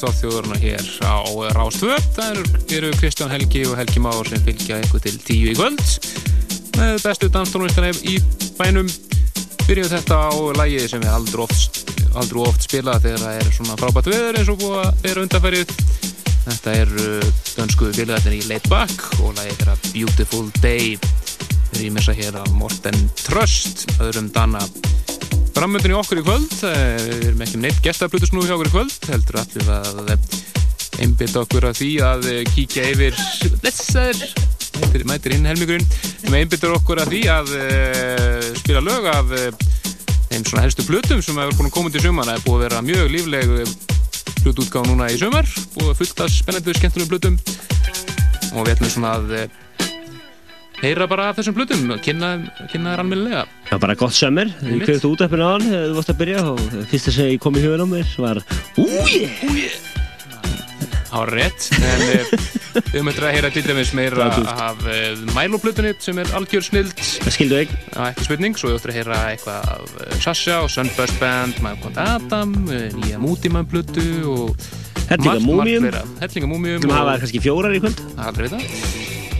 Danstáð hér á Rástvö. Það eru Kristján Helgi og Helgi Már sem fylgja eitthvað til tíu í kvöld með bestu danstónlistarnef í bænum. Byrjuð þetta á lægi sem við aldrei oft, aldrei oft spila þegar það er svona frábært veður eins og búið að vera undanfærið. Þetta er dönsku fylgæðin í Laid Back og lægi að Beautiful Day. Við erum þess að hér að Morten Tröst, öðrum Danna Framöndin í okkur í kvöld, eh, við erum ekki neitt gestaflutusnúi hjá okkur í kvöld, heldur allir að einbita okkur að því að kíkja yfir blessaður, mætir, mætir inn helmingurinn, við einbitur okkur að því að spila lög af þeim svona helstu flutum sem hefur koma til sömur, það er búin að vera mjög lífleg flutútgáð núna í sömur, búin að fullta spennandi skemmtunum flutum og við ætlum svona að heyra bara þessum blutum og kynna, þér almennilega Já, bara gott sömmer, ég kveðið út eppinu á hann þegar þú varst að byrja? Og fyrsta sem ég kom í hugun á mér var Újé! Újé! Það var rétt, en eh, við eitthvað að heyra til dæmis meira af uh, Milo-blutunni sem er algjör snild. Það skildu ekki Það er ekki spurning, svo við höfum að heyra eitthvað af uh, Sasha og Sunburst Band Mækond Adam, uh, nýja Mútimann-blutu og Hellinga Múmium Hellinga Múmium Það var kannski fjórar í kvöld. Það er aldrei vita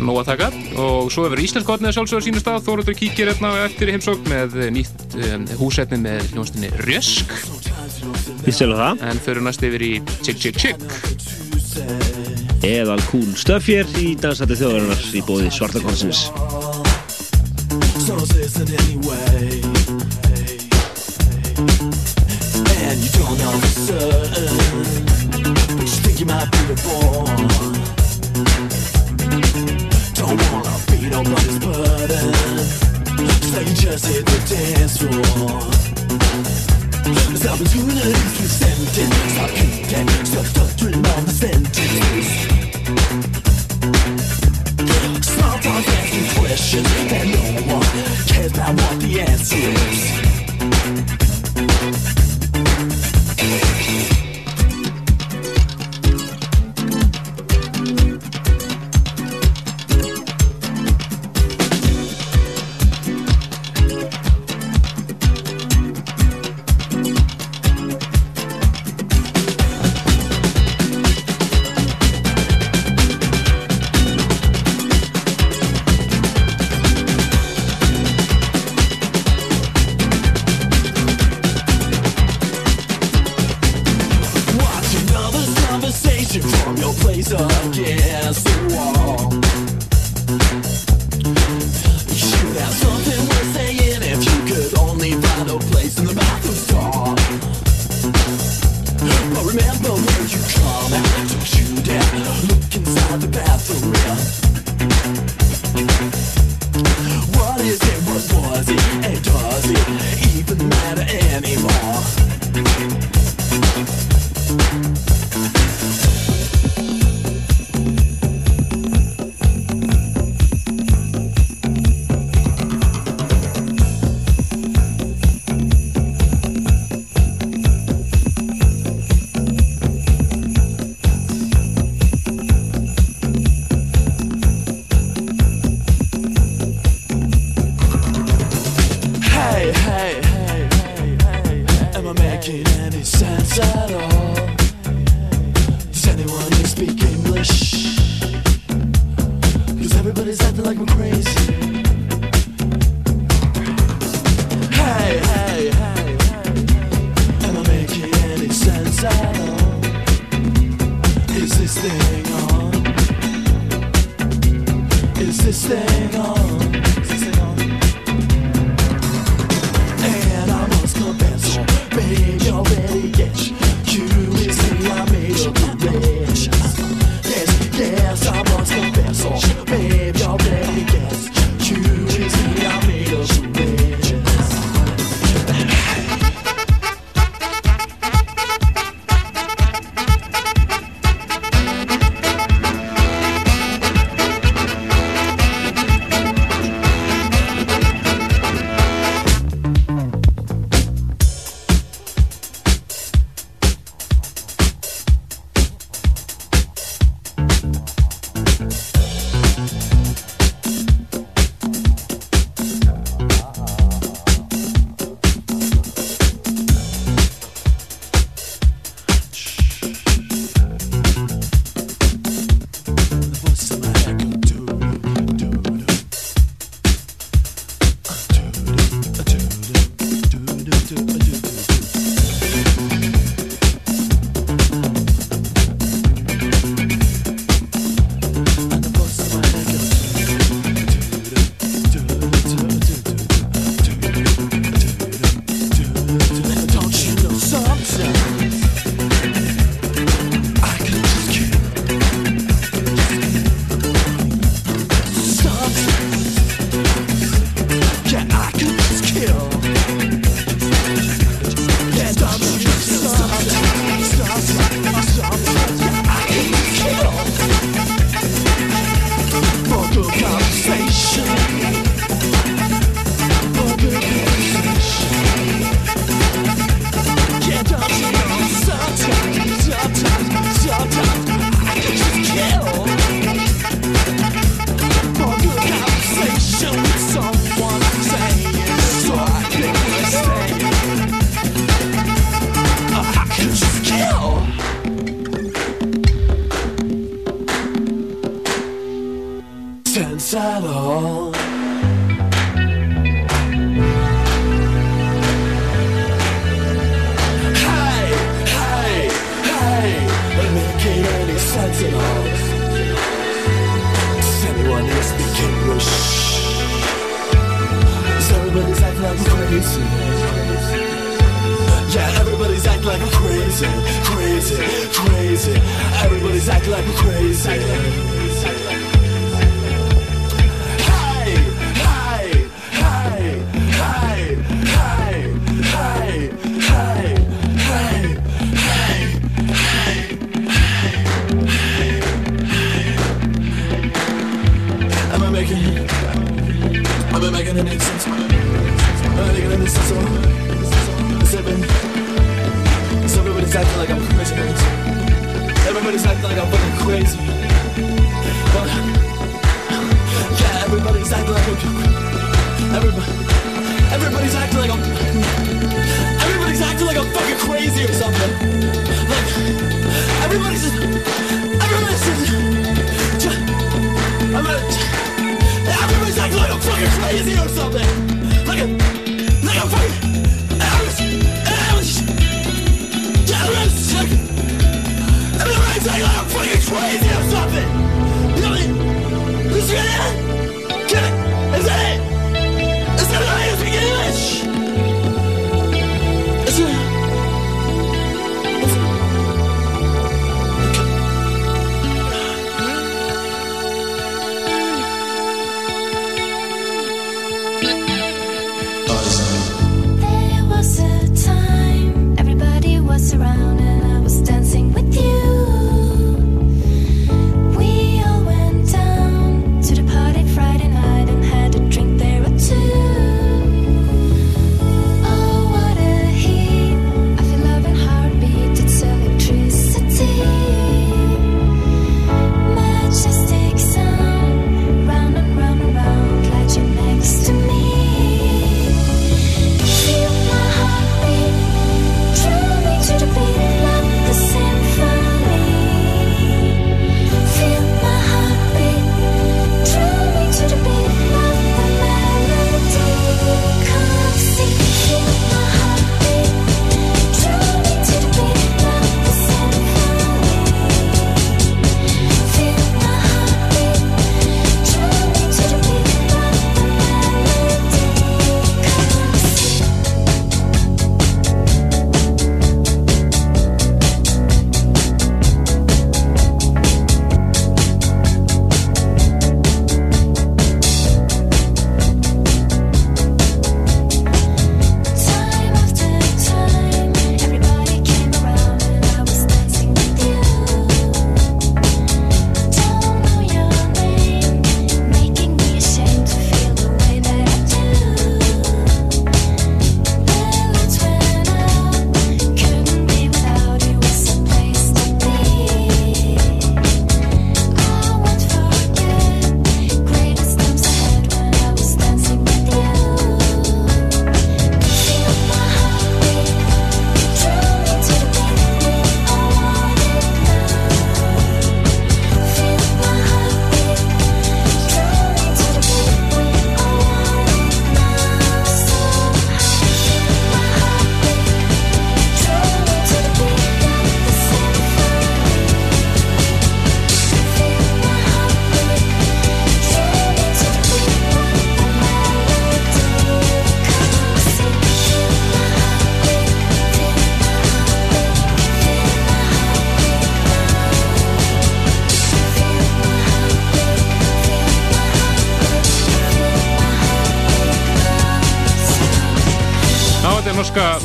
nóg að taka. Og svo hefur Íslandskotnið sjálfsögur sínu stað. Þóruður kíkir hérna eftir heimsók með nýtt um, húsetni með hljónstinni Rjösk. En fyrir næst yfir í Chick Chick Chick. Eðal Kún Stöfjér í dansætti þjóðarinnar í bóði Svartakonsins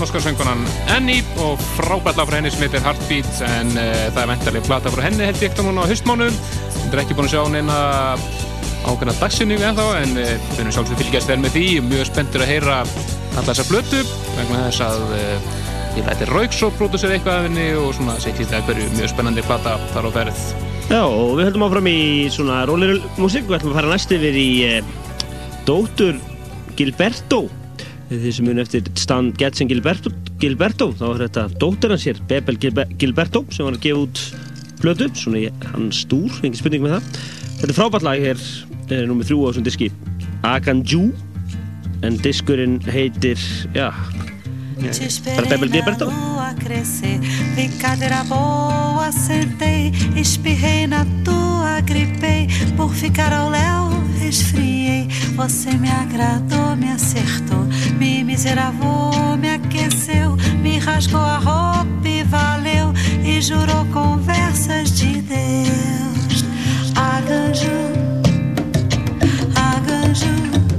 norska söngunan Annie og frábært lag frá henni sem heitir Heartbeat en uh, það er vendarlega plata frá henni held ég ekkert á núna á höstmánu við erum ekki búin að sjá henni en að ákvæmna dagsinnu en þá en við uh, finnum sjálfsög fylgjast vel með því. Mjög spenntur að heyra alla þessa blötu vegna þess að uh, ég læti Rauks og pródusir eitthvað af henni og svona segtist það hverju mjög spennandi plata þar á ferð. Já og við höldum áfram í svona rólir músík. Við ætlum að fara næst yfir í eh, Dóttur Gilberto því sem mun eftir Stan Getsen Gilberto, Gilberto þá er þetta dóttir hans hér, Bebel Gilberto sem var að gefa út blödu svona í hans stúr, engin spurning með það. Þetta er frábært lag hér er nummið þrjú á þessum diski. Akanjú en diskurinn heitir já Para Bebel Gilberto? Brincadeira boa, sentei, espirrei na tua, gripei, por ficar ao léu, resfriei. Você me agradou, me acertou miserável me aqueceu, me rasgou a roupa e valeu, e jurou conversas de Deus. Aganju, Aganju.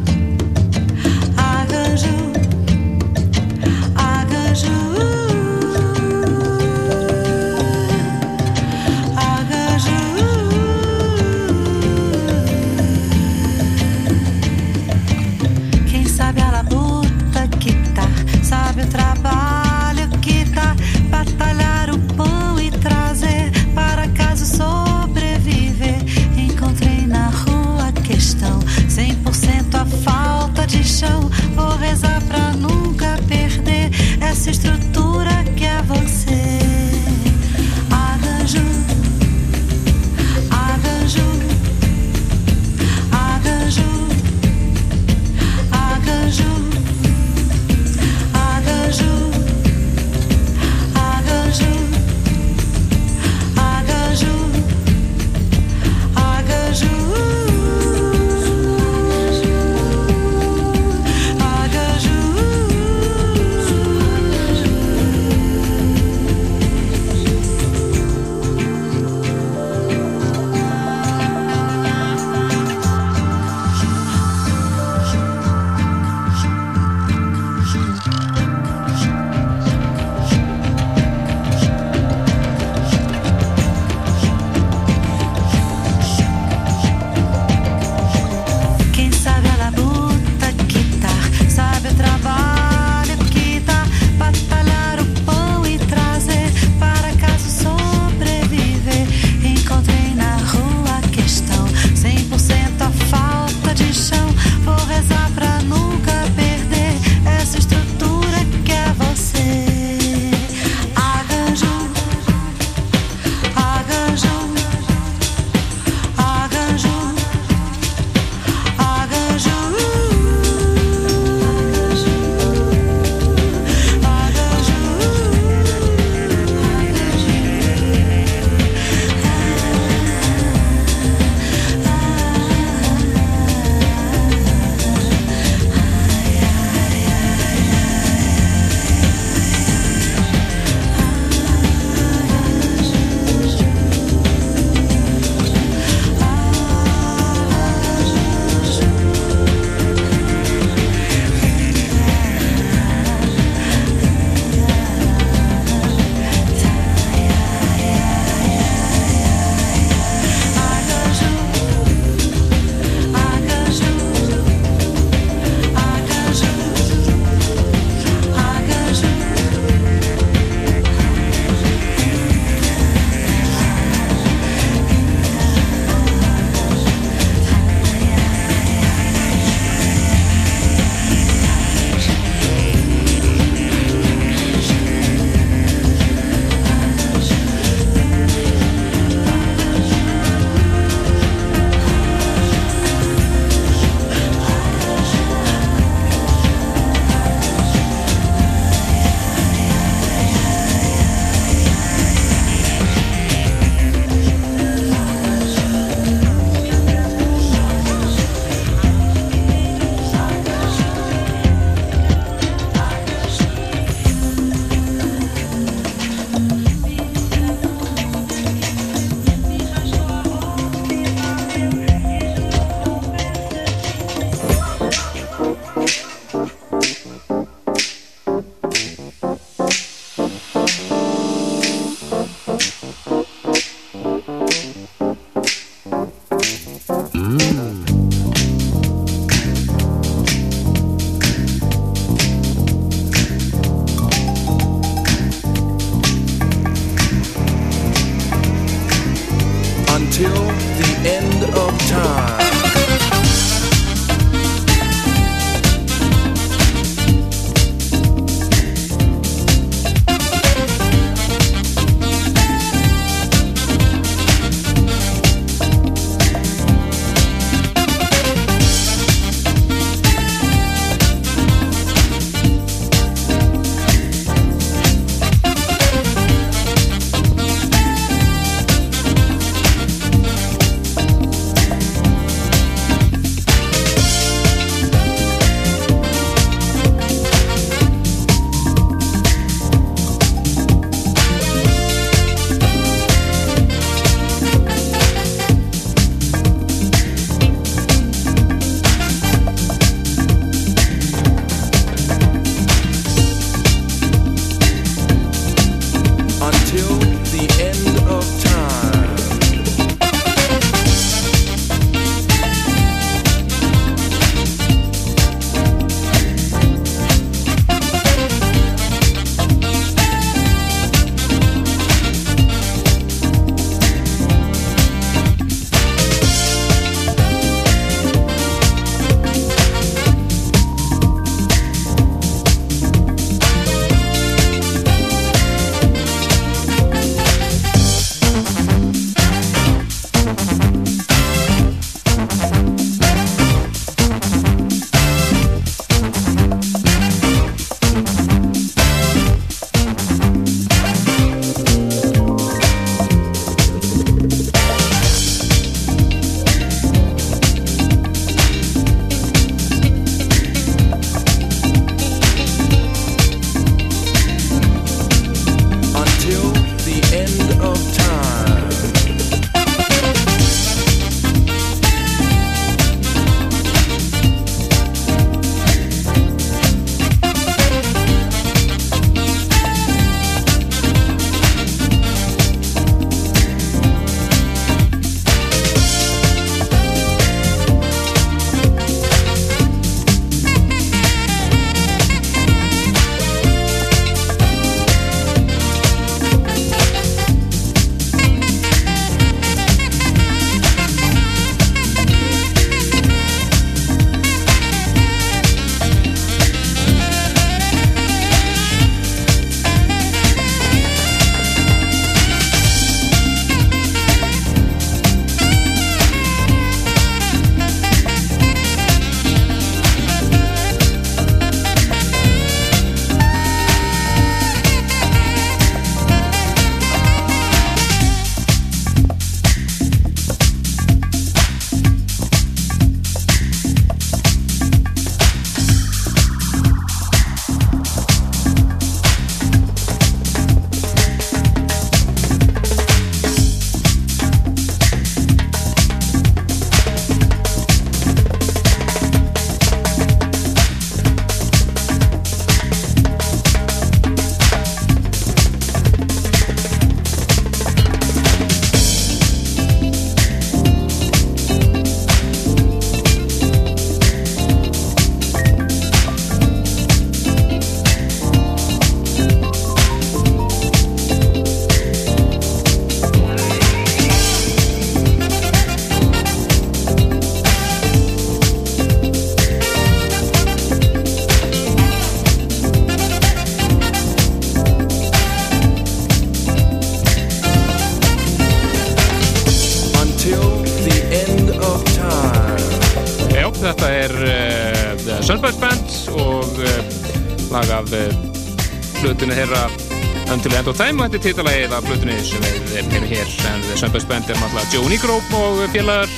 End of Time þetta er titalagið af hlutunni sem við erum hér en The Sunburst Band er náttúrulega Joe Negro og félagar.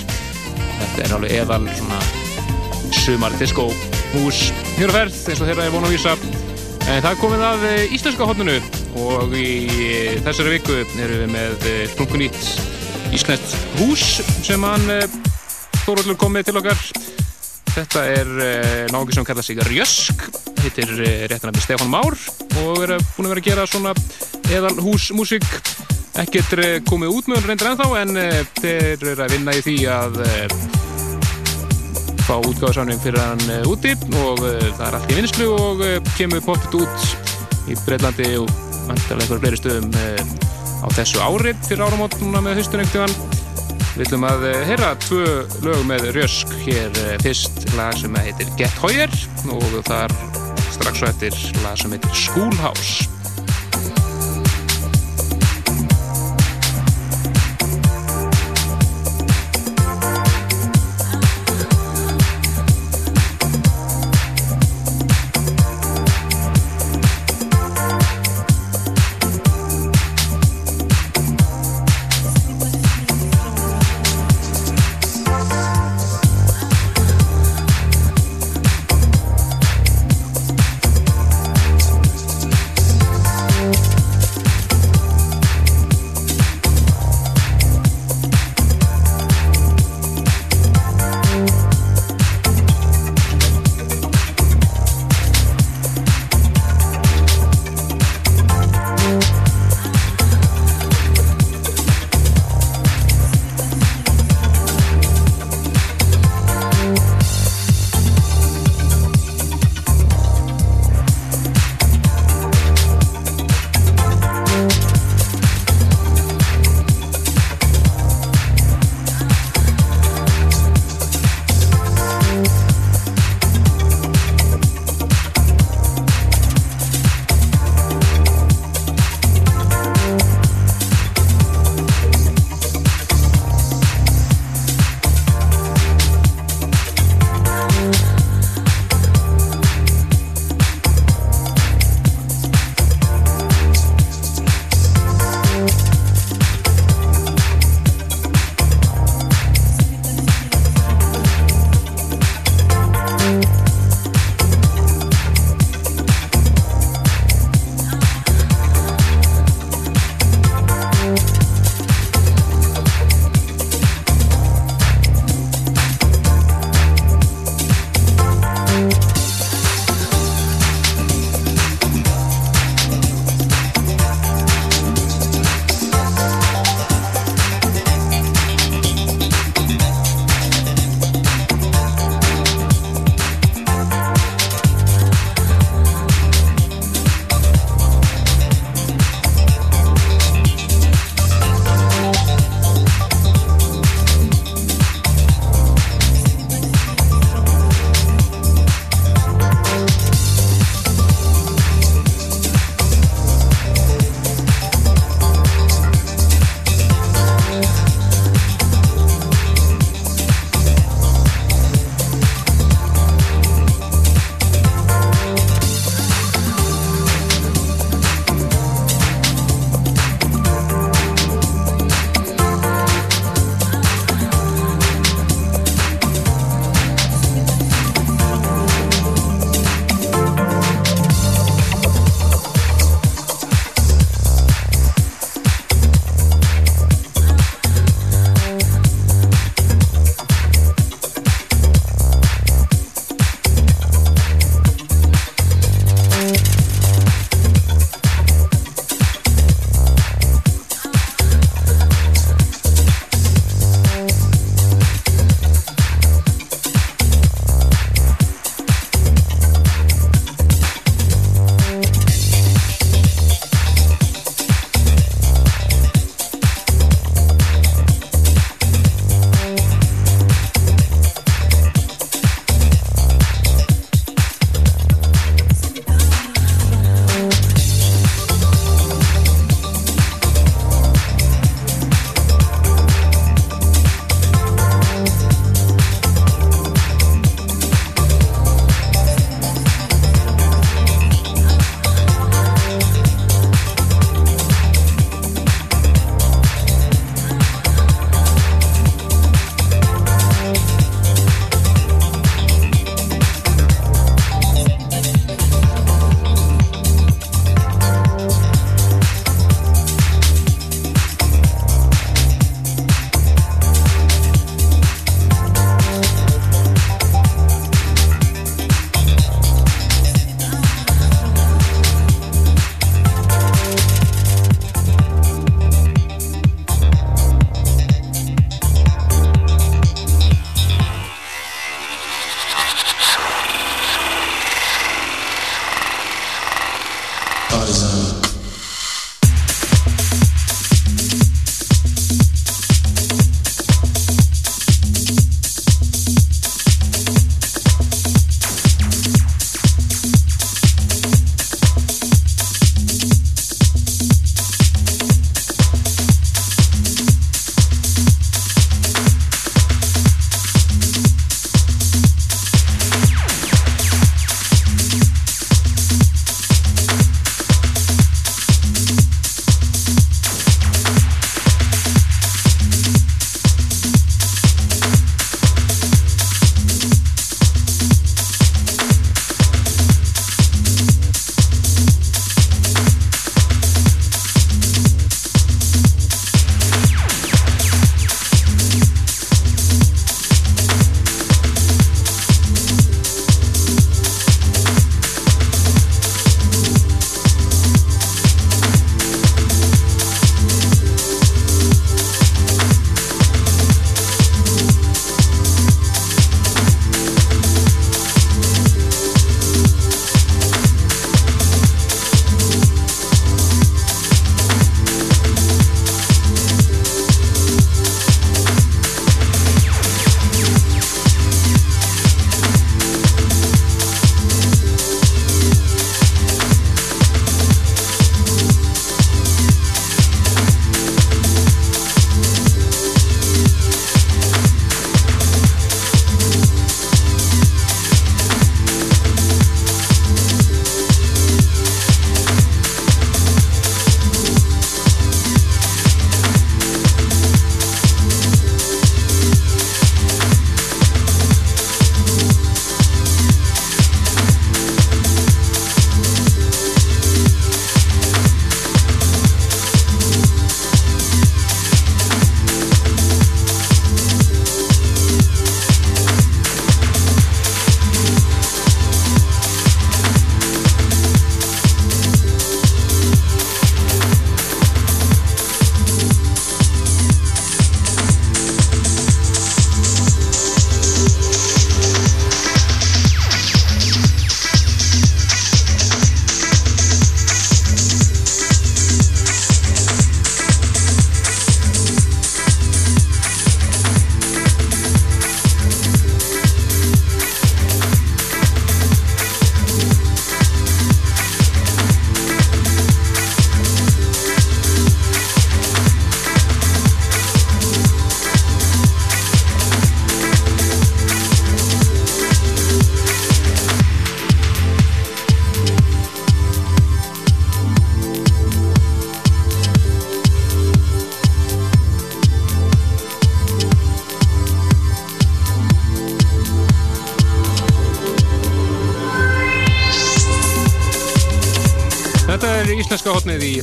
Þetta er alveg eðal svona sumar disco mús hér á ferð eins og þeirra er vona að vísa. En það komið að eh, íslenska hotnunu og í eh, þessari viku erum við með sprungunýtt íslenskt hús sem hann eh, Þóróldur komið til okkar. Þetta er náðu sem kallar sig Rjösk heitir réttan að Stefán Már og er búin að vera að gera svona eðal húsmusik. Ekkert eh, komið út með hún reyndir ennþá en eh, þeir eru að vinna í því að eh, fá útgáðsánum fyrir hann úti og það er allt í vinnslu og kemur poppit út í Breitlandi og vantarlega einhverjum fleiri stöðum á þessu ári fyrir áramót núna með haustunektuðan Við ætlum að heyra tvö lög með Rjösk hér fyrst lag sem heitir Get Hoyer og þar strax svo eftir lag sem heitir Schoolhouse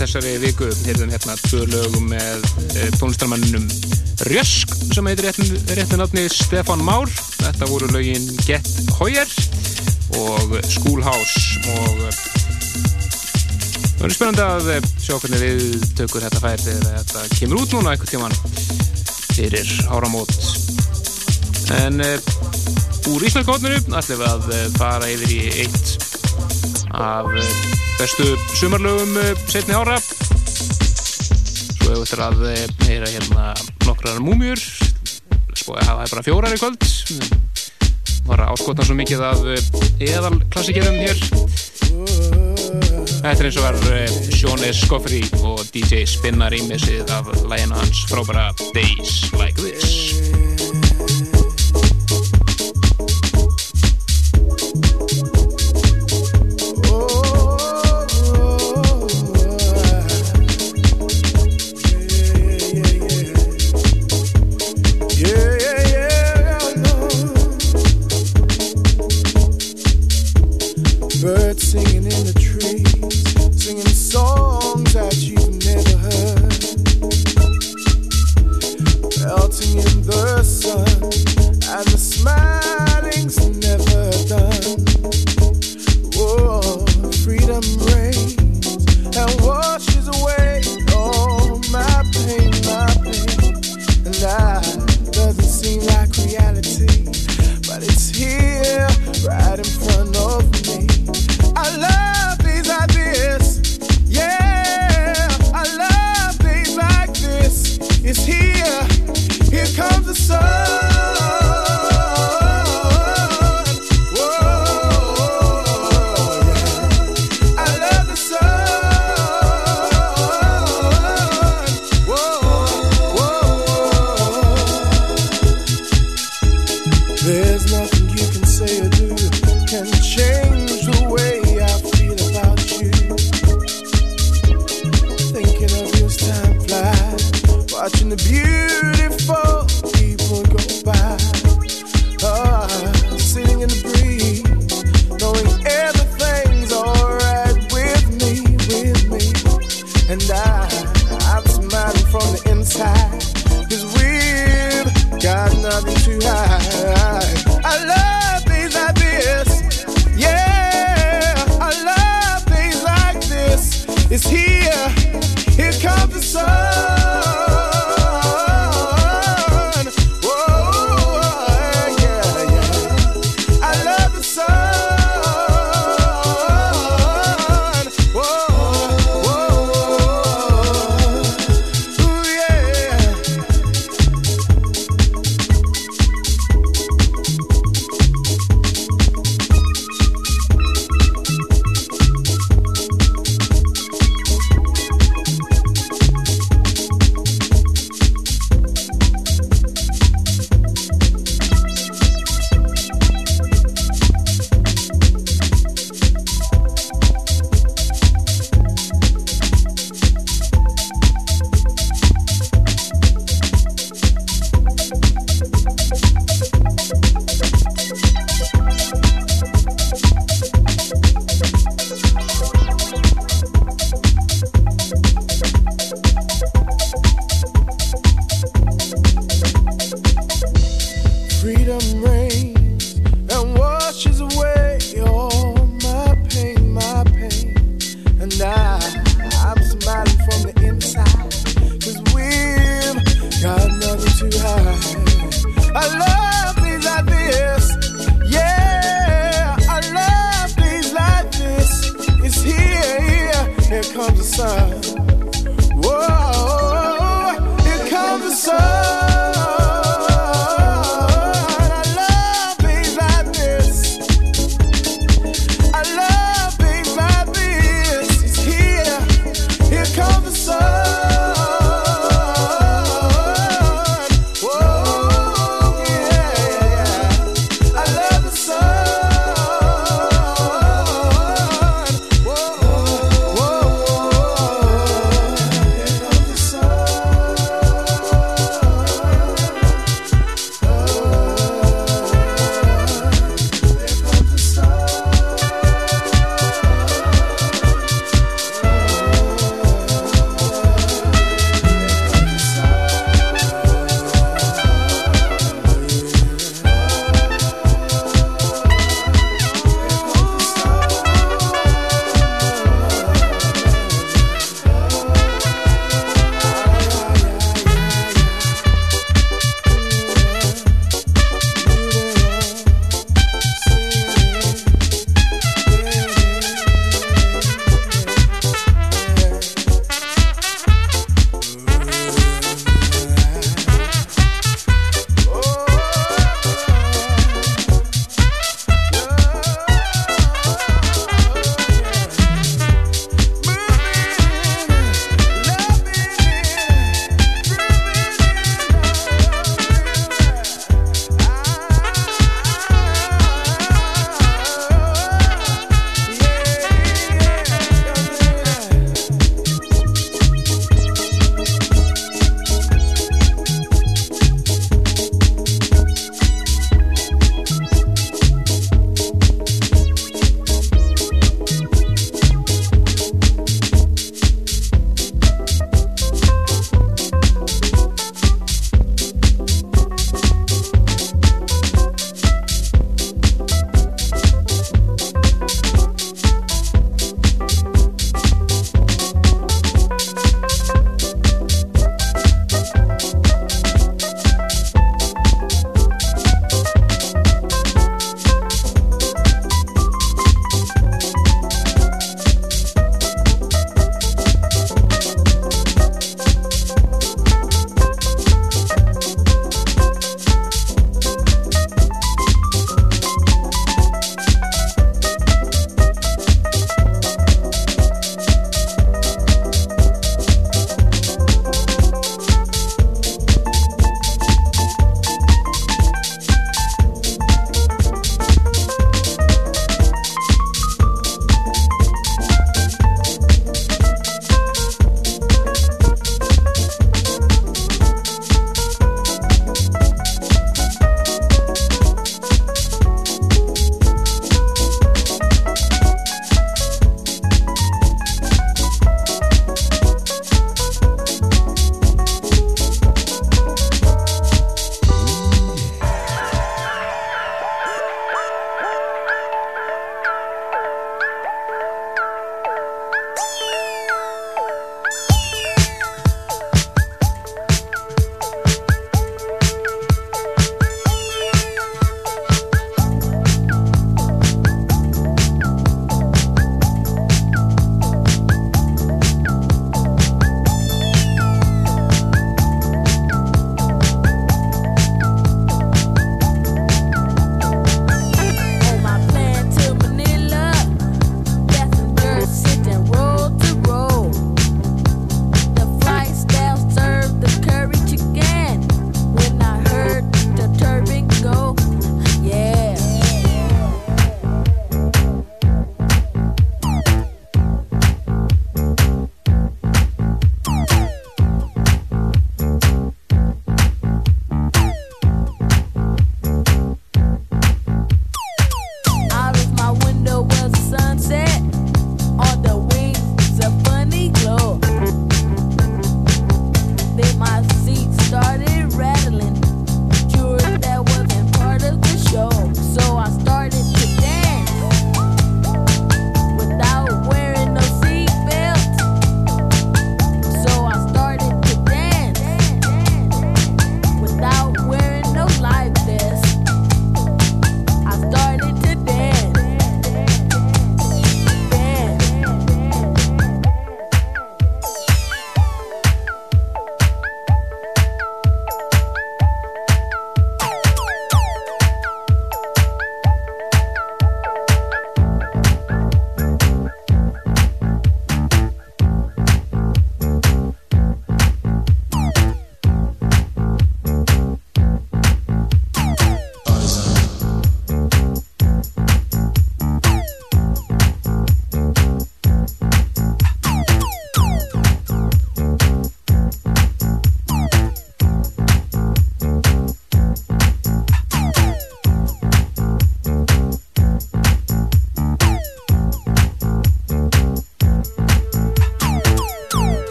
þessari viku. Hérðum hérna tvö lögum með eh, tónlistarmanninum Rjösk sem heitir réttin, réttin nafni Stefan Már. Þetta voru lögin Get Hoyer og Schoolhouse og eh, það verður spennandi að eh, sjá hvernig við tökur þetta fær þegar þetta kemur út núna einhvern tíman fyrir áramót. En úr hotninu ætlum við að fara yfir í eitt af uh, bestu sumarlögum uh, setni ára. Svo hefur þetta að uh, heyra hérna nokkrar múmjur. Sko að það er bara fjórar í kvöld. Var að áskotna svo mikið af eðal klassikerum hér. Þetta er eins og var uh, Sean S. Scoffrey og DJ Spinnar í missið af læginu hans frábæra Days Like This Birds singing in the trees, singing songs that you've never heard. Melting in the sun, and the smiling's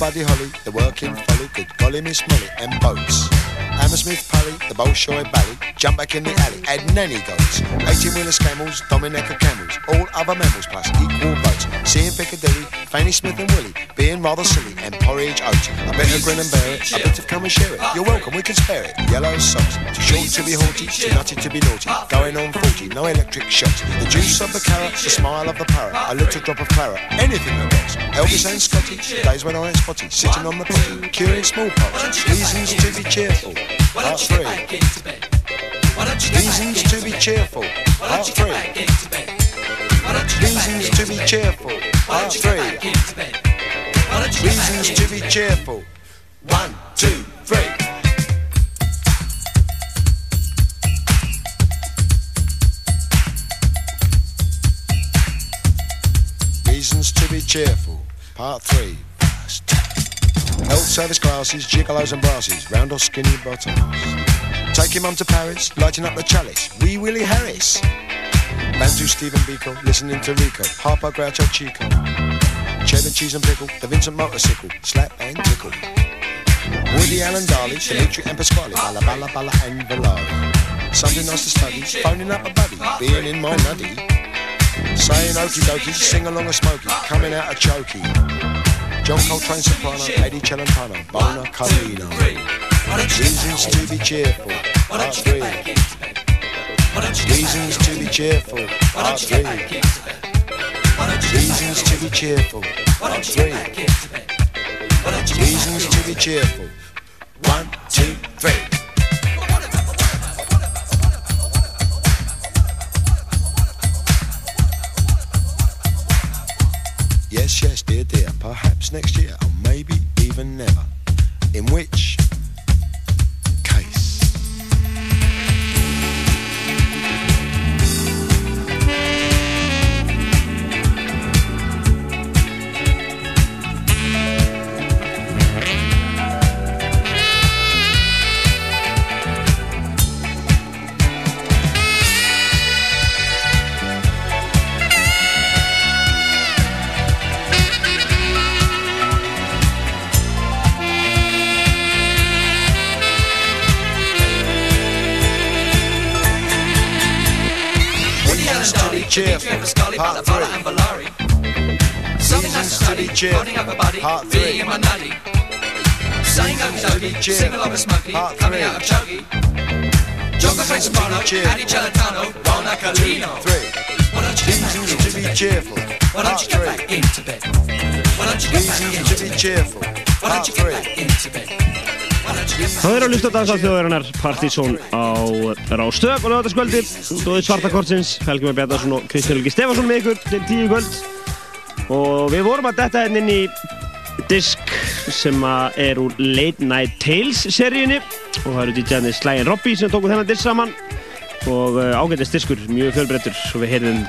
Buddy Holly, the working folly, good golly Miss Molly, and boats. Hammersmith Pally, the Bolshoi Bally, jump back in the alley, add nanny goats. 18 wheeler camels, Dominica camels, all other mammals plus equal votes. Seeing Piccadilly, Fanny Smith and Willie, being rather silly, and porridge oats. I better grin and bear it, I better come and share it. You're welcome, we can spare it. Yellow socks, too short to be haughty, too nutty to be naughty. Going on 40, no electric shocks. The juice of the carrot, the smile of the parrot, a little drop of claret, anything that rocks. Elvis and Scotty, days when I ain't spotty, sitting on the potty, curing smallpox. Reasons to be cheerful. Part three. Reasons to be cheerful. Part three. Reasons to be cheerful. Part ah, three. Reasons to be cheerful. One, two, three. Reasons to be cheerful. Part three. First. Health service classes, gigolos and brasses, round or skinny bottoms. Taking mum to Paris, lighting up the chalice. Wee Willie Harris. Bantu Stephen Biko, listening to Rico. Harper Groucho Chico. Cheddar cheese and pickle, the Vincent motorcycle. Slap and tickle. Woody Allen Darley, Dimitri and Pasquale. Balla Balla Balla and Valari. Something nice to study, phoning up a buddy, being in my nutty. Saying okie dokie, sing along a smoky, coming out a chokey. John Coltrane soprano, Eddie Celentano, Bona Carlino. Reasons to be cheerful, part three. Reasons to be cheerful, part three. Reasons to be cheerful, part three. Reasons to be cheerful. Reasons to be cheerful. Part three. Reasons to be cheerful. Part three. Saying okie dokie, sing along with Smokey, Part coming three. out of Chokey. John Coltrane soprano, cheerful. Eddie Celentano, Bona Carlino. Three. Why don't you get back Reasons into to be bed? cheerful. Why Part don't you get three. back into bed? Why don't you get back Reasons into to be bed? cheerful. Why Part don't you get three. back into bed? Það er að lusta dansa þjóðarinnar Partizón á Rástöð. Og lögataskvöldi Dóðið svartakortsins Helgi með Bjarnarsson og Kristján Helgi Stefansson með ykkur til tíu kvöld. Og við vorum að detta hérna inn í disk sem að er úr Late Night Tales seríunni. Og það eru DJ-arnir Slægin Robby sem tóku þennan disk saman. Og uh, ágættist diskur, mjög fjölbreyttur. Og við heyrðum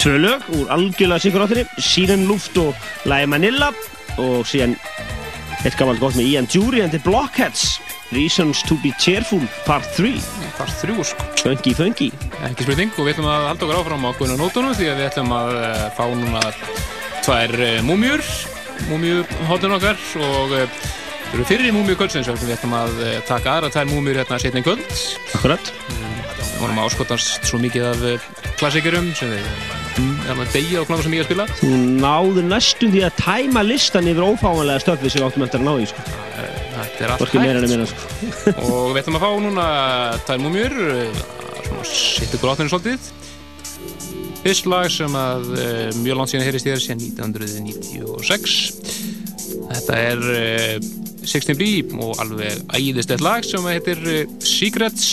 tvö lög úr algjörlega sikur áttinni Síren Luft og Lægi Manila og síðan eitt gammalt gott með Ian Jury and the Blockheads. Reasons to be Cheerful Part 3 Part 3 sko. Funky Funky. Ekki spurning og við ætlum að halda okkur áfram á Gunnar Nótunum því að við ætlum að uh, fá núna tvær uh, múmjur múmju hóttun okkar og uh, það eru fyrir múmju kvöldsins og við ætlum að taka aðra tvær múmjur hérna setni í kvöld. Akkurat. Við vorum að áskotast svo mikið af klassikurum sem við deyja og kláða svo mikið að spila. Þú náður næstum því að tæma listan yfir ófáanlega stöfið sem áttum eftir að ná í sko. þetta er allt hægt. meira sko. og við ætlum að fá núna tvær múmjur uh, sittu gráttinu svolítið. Fyrst lag sem að uh, mjög langt síðan heyrist ég er síðan 1996 þetta er uh, 16 B og alveg æðislegt lag sem heitir uh, Secrets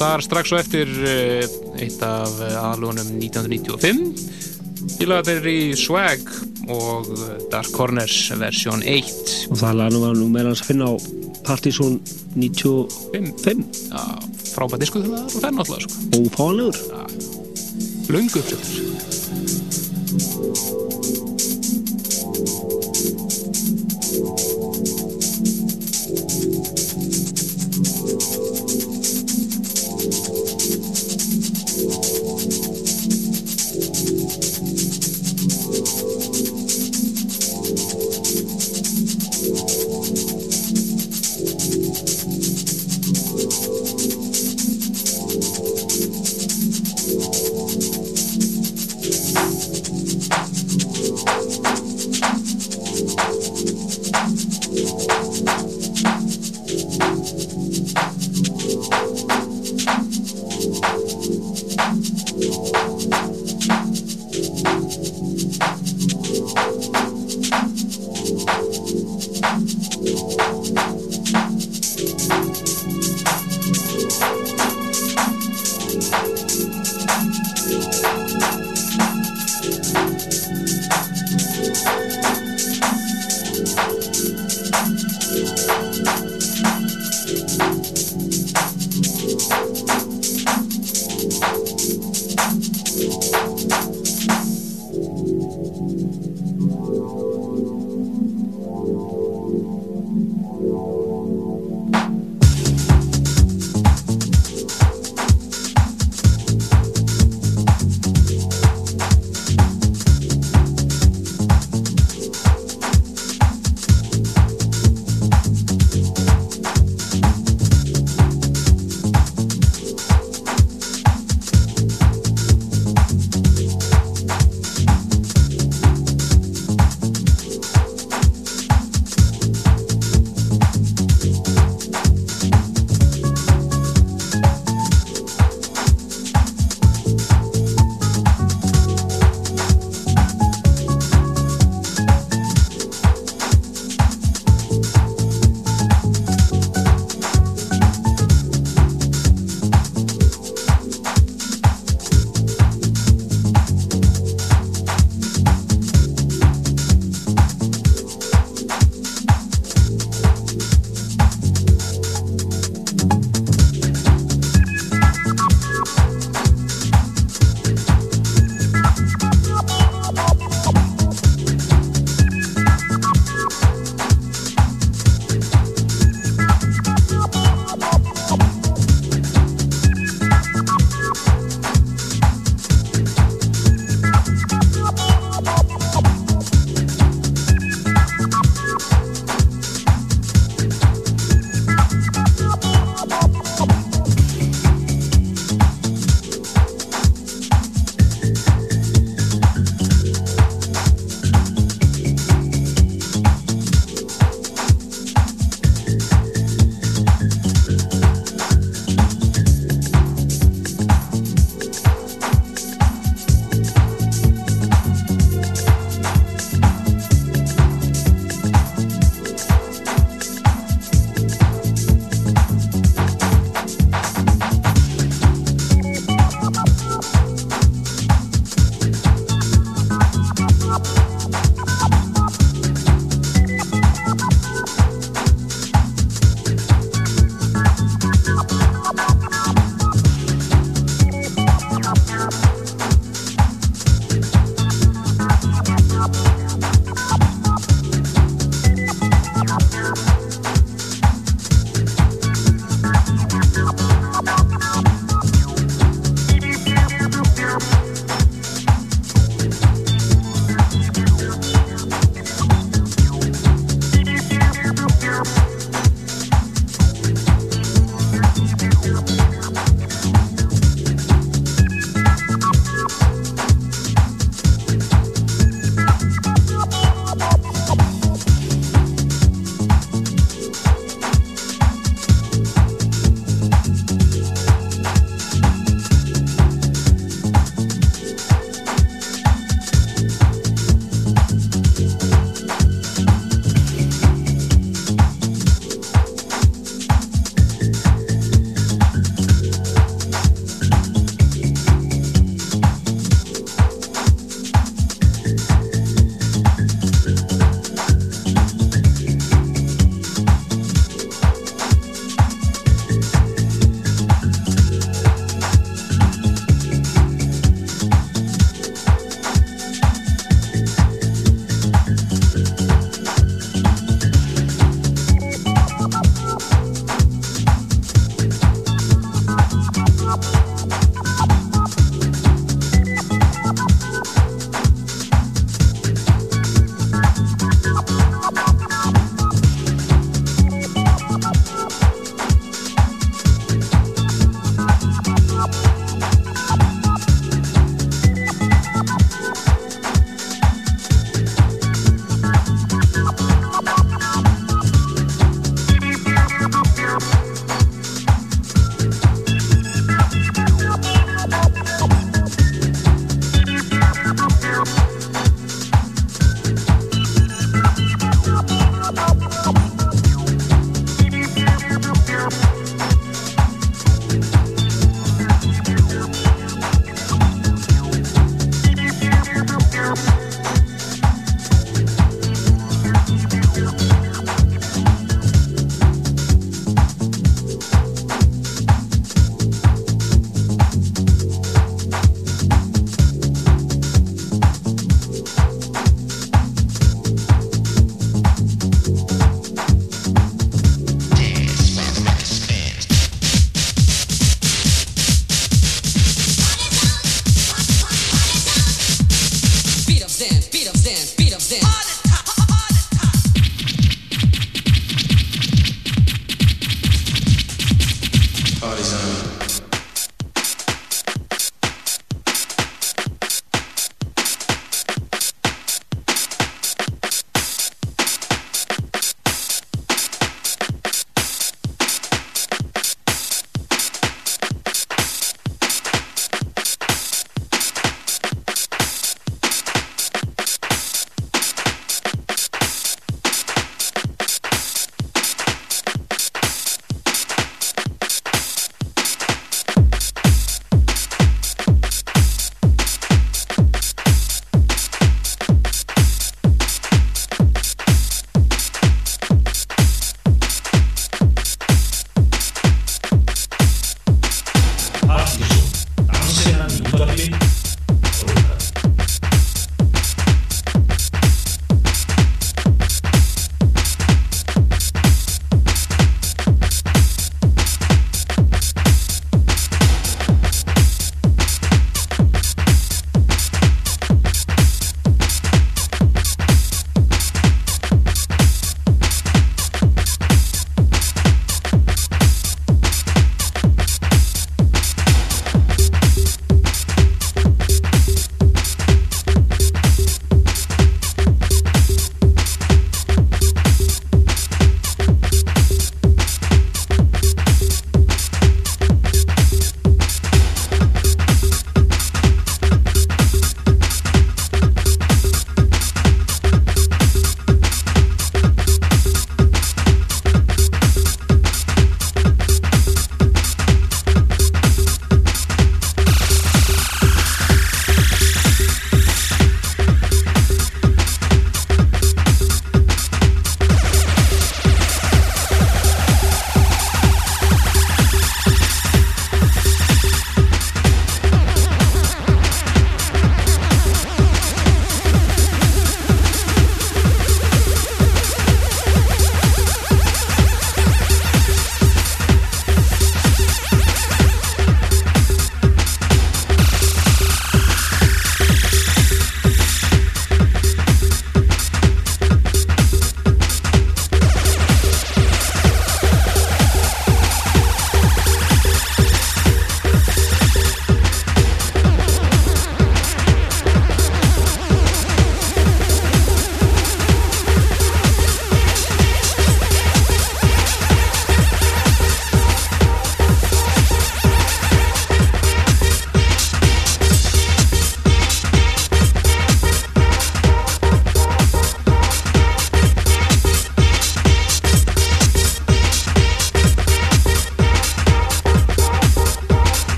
þar strax og eftir uh, eitt af aðlugunum 1995 Fílagat er í Swag og uh, Dark Corners versjón 1 og það laga nú var nú meira hans að finna á Partizón 95 Já, frábært disku það er það náttúrulega sko. ófáanlegur. Löngu uppsettur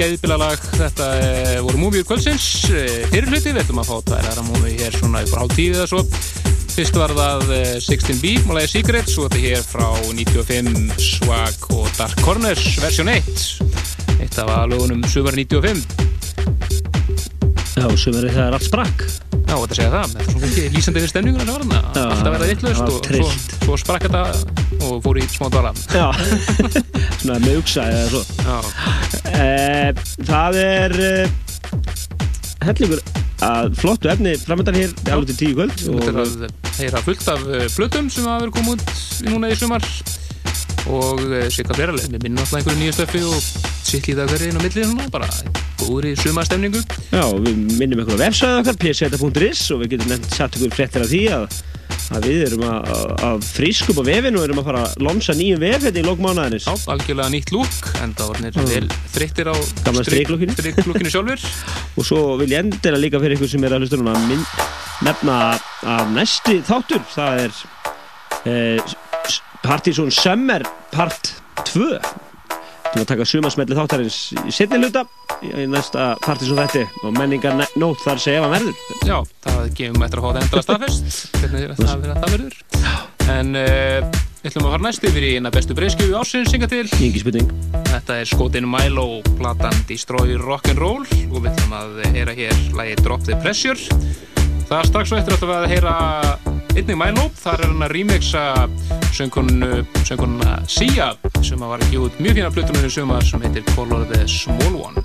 algjörlega geðbila lag þetta e, voru múmiur kvöldsins. E, fyrir hluti, við ætlum að fá tvær aðra múmi hér svona upp á hálf tíu eða svo. Fyrst var það e, 16B múlaði Secret, svo þetta hér frá 95 Swag og Dark Corners versjón 1 eitt af aðlugunum sumar 95 Já, sumarið þegar allt sprakk. Já, þetta segja það, þetta er svona ekki lýsandi við stemninguna sem var þarna, alltaf verða það var og svo, svo sprakk þetta og fór í smá dvala. Já, svona með uksa eða svo. Já, Eh, Það er uh, hellingur að flottu efni framöndan hér. Alveg til tíu kvöld Þetta er og að heyra fullt af uh, plötum sem hafa verið komið út núna í sumar. Og uh, sikka verðarlega, við minnum alltaf einhverju nýju stöfi og sitt lítið að hverju inn á millið svona, bara góðri sumarstemningu. Já, við minnum á vefsæðu okkar pseta.is og við getum nefnt satt ykkur fréttir af því að, að við erum að, að, að frískum á vefinu og erum að fara að lonsa nýjum vef hérna í lókmánaðinnis Já, algjörlega nýtt lúk, en það var nýtt vel þreyttir á striklúkinu sjálfur og svo vil ég endilega líka fyrir ykkur sem er að hlusta núna minn, nefna að næsti þáttur það er eh, Partizón Summer Part 2 Þú að taka sumarsmelli þáttarins í setni hluta í næsta Partizón þætti og menningar nót þar segja að verður. Já, það gefum eftir að það endala staðfest. Hvernig það, það, það verður? En uh, við ætlum að fara næst yfir í eina bestu breyskjöfu ásins synga til. Þetta er skotin Milo, platan Destroy Rock'n'Roll og við ætlum að heyra hér lagi Drop the Pressure. Það er strax og eftir ætlum við að heyra einnig Milo, þar er hann að remixa söngkonuna Sia sem var ekki út mjög fína flutunum í sumar sem heitir Color the Small One.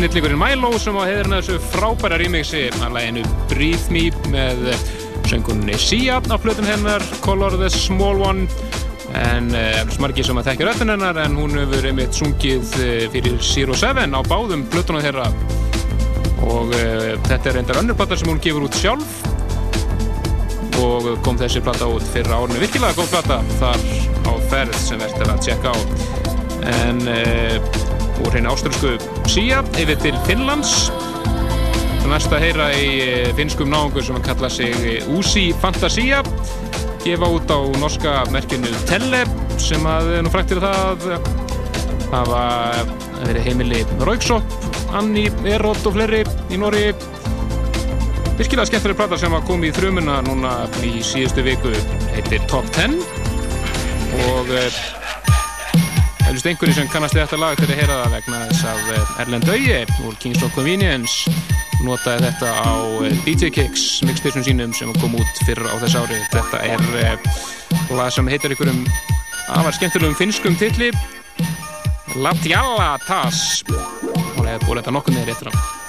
Snillíkurinn Milo sem á heiðurinn þessu frábæra remixi. Að læginu Breathe Me með söngunni Sia á flutum hennar Color the Small One. En uh, smargir sem að þekkja röddun hennar en hún hefur einmitt sungið uh, fyrir Zero Seven á báðum plötunum þeirra. Og uh, þetta er reyndar önnur plata sem hún gefur út sjálf. Og kom þessi plata út fyrir árinu. Virkilega góð plata þar á ferð sem verður að tjekka á en uh, úr henni ástralsku Sia yfir til Finnlands. Næst að heyra í eh, finnskum náungur sem að kalla sig eh, Usi Fantasia. Gefa út á norska merkinu Telle sem að er nú frækt fyrir það að hafa verið heimili Rauksopp, Anni, Erot og fleiri í Nóri virkilega skemmtileg plata sem að kom í þrjumuna núna í síðustu viku. Heitir Top 10 og Helst einhverju sem kannast við þetta lag til að heyra það vegna þess að eh, Erlend Auye úr Kings of Convenience notaði þetta á eh, DJ Kicks mixtapesun sínum sem kom út fyrr á þess ári. Þetta er uh, lag sem heitir einhverjum afar skemmtilegum finnskum tilli Latjalla Tas og hefur búið þetta nokkuð neður eftir á.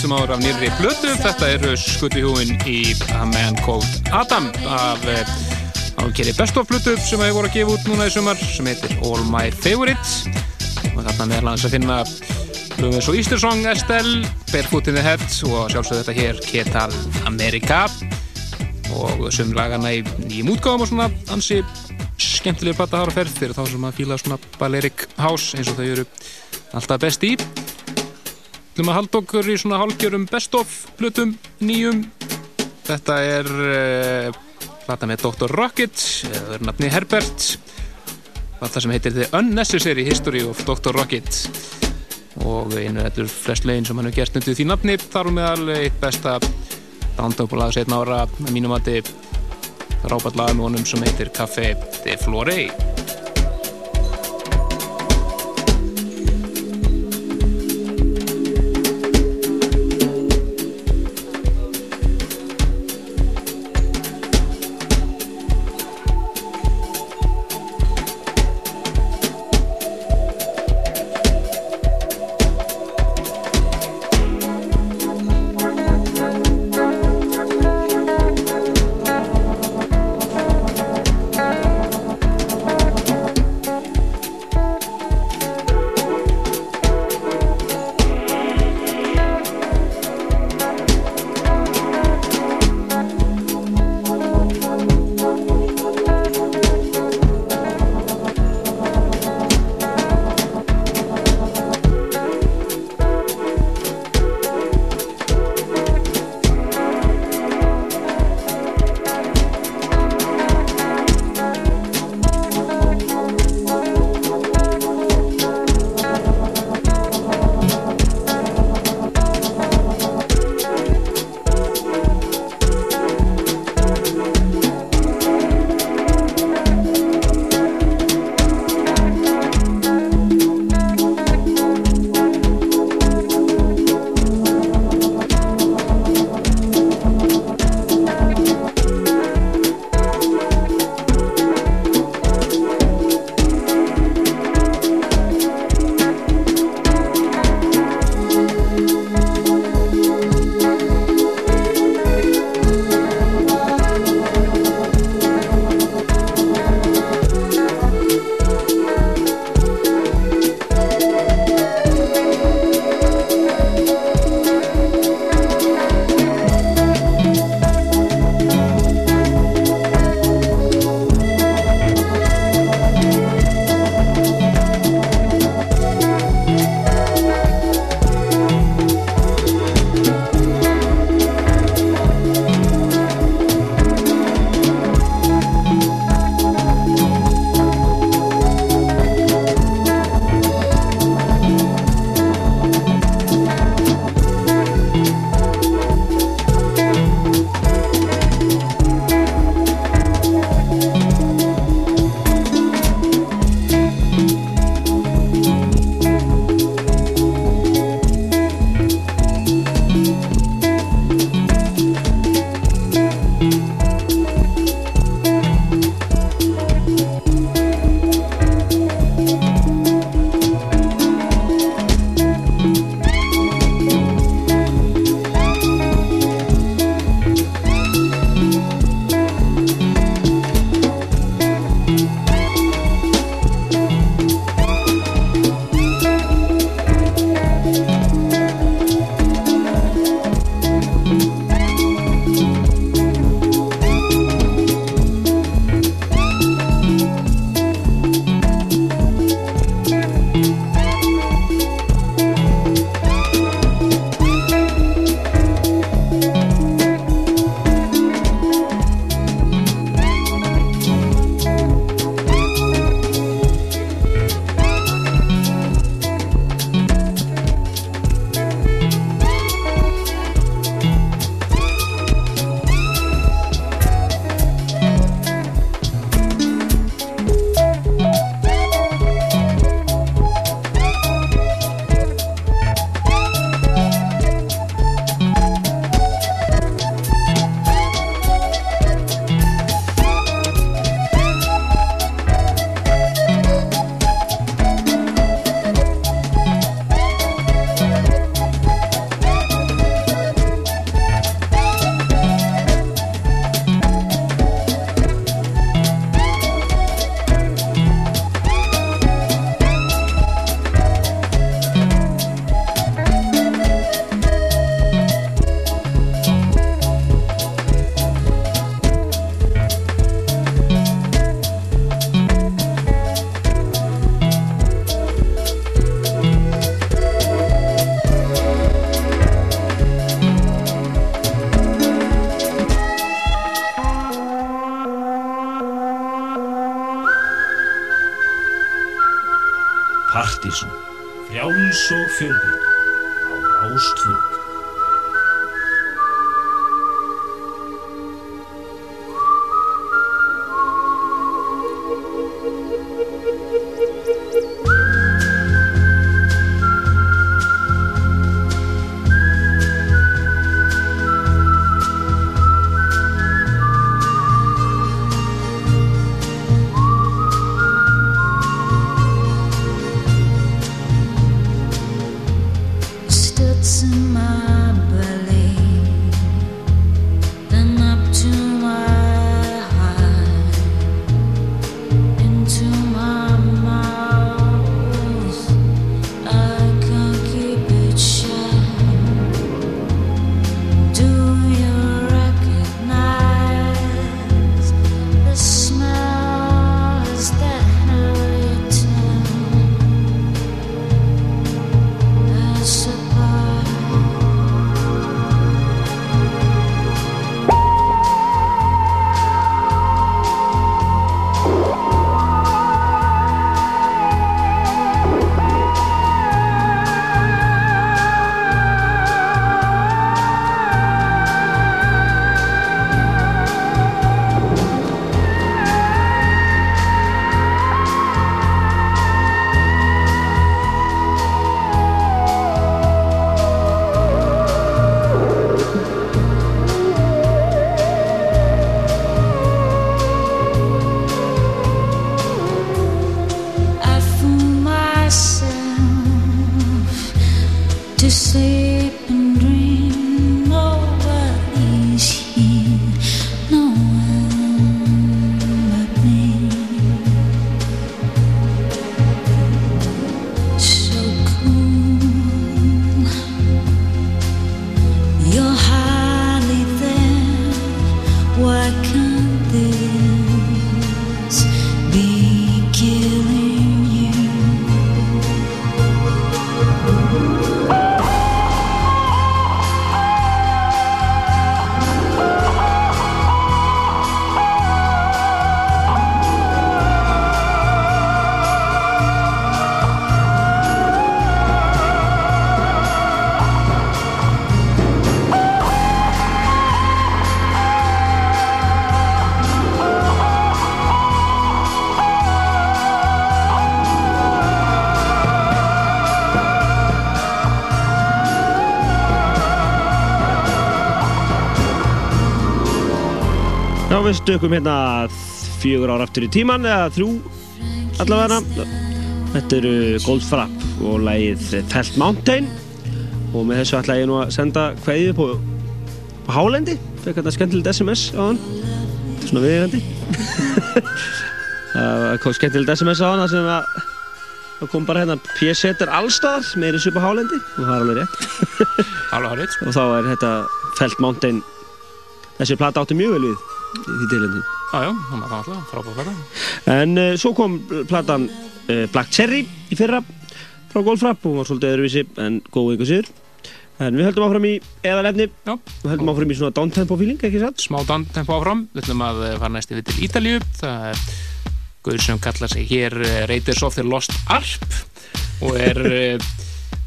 Samt sem áður af nýrri blötu. Þetta eru skutti húin í A Man Called Adam af eh, ákeri Best of blötu sem hefur voru að gefa út núna í sumar sem heitir All My Favorites. Og þarna meðal hans að finna lögum eins og Easter Song, Estelle, Barefoot in the Head og sjálfsögðu þetta hér Ketal America. Og sum lagana í nýjum útgáðum og svona ansi skemmtilega platta ára ferð fyrir þá sem að fíla svona Balearic House eins og þau eru alltaf best í Þú maður halda okkur í svona hálfgjörum best of hlutum nýjum Þetta er uh, plata með Dr. Rocket eða er nafni Herbert plata sem heitir The Unnecessary History of Dr. Rocket og einu þetta er flest lögin sem hann hefur gert undir því nafni þar um meðal eitt besta downtempo-lag setna ára að mínum að þið rápat lag með honum sem heitir Café de Flore standing við stökum hérna fjögur ár aftur í tíman eða þrjú allavega. Þetta eru Goldfrapp og lagið Felt Mountain. Og með þessu ætla ég nú að senda kveðið på, på Hálendi. Fekk þetta skemmtilegt SMS á hann svona viðegandi það kom skemmtilegt SMS á hann þar sem að það kom bara hérna P-setter allstaðar með þessu upp á Hálendi. Og það er alveg rétt. Alveg hárið, sko. og þá er þetta Felt Mountain. Þessi plata átti mjög vel við því tilhengi Já, já, hún var alltaf frábæð plata. En uh, svo kom platan uh, Black Cherry í fyrra frá Goldfrapp og var svolítið öðruvísi en góð einhver siður. En við höldum áfram í eðalefni, Já. við höldum áfram í svona downtempo feeling, ekki satt? Smá downtempo áfram. Við ætlum að eh, fara næst yfir til Ítalíu. Það er Guður sem kallar sig hér Raiders of the Lost Arp og er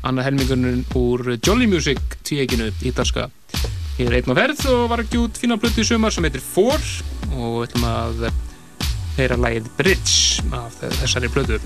annað helmingunum úr Jolly Music tvíeginu ítalska. Hér er einn á ferð og var ekki út fína blötu í sumar sem heitir Four og við ætlum að heyra lagið Bridge af þessari blötu.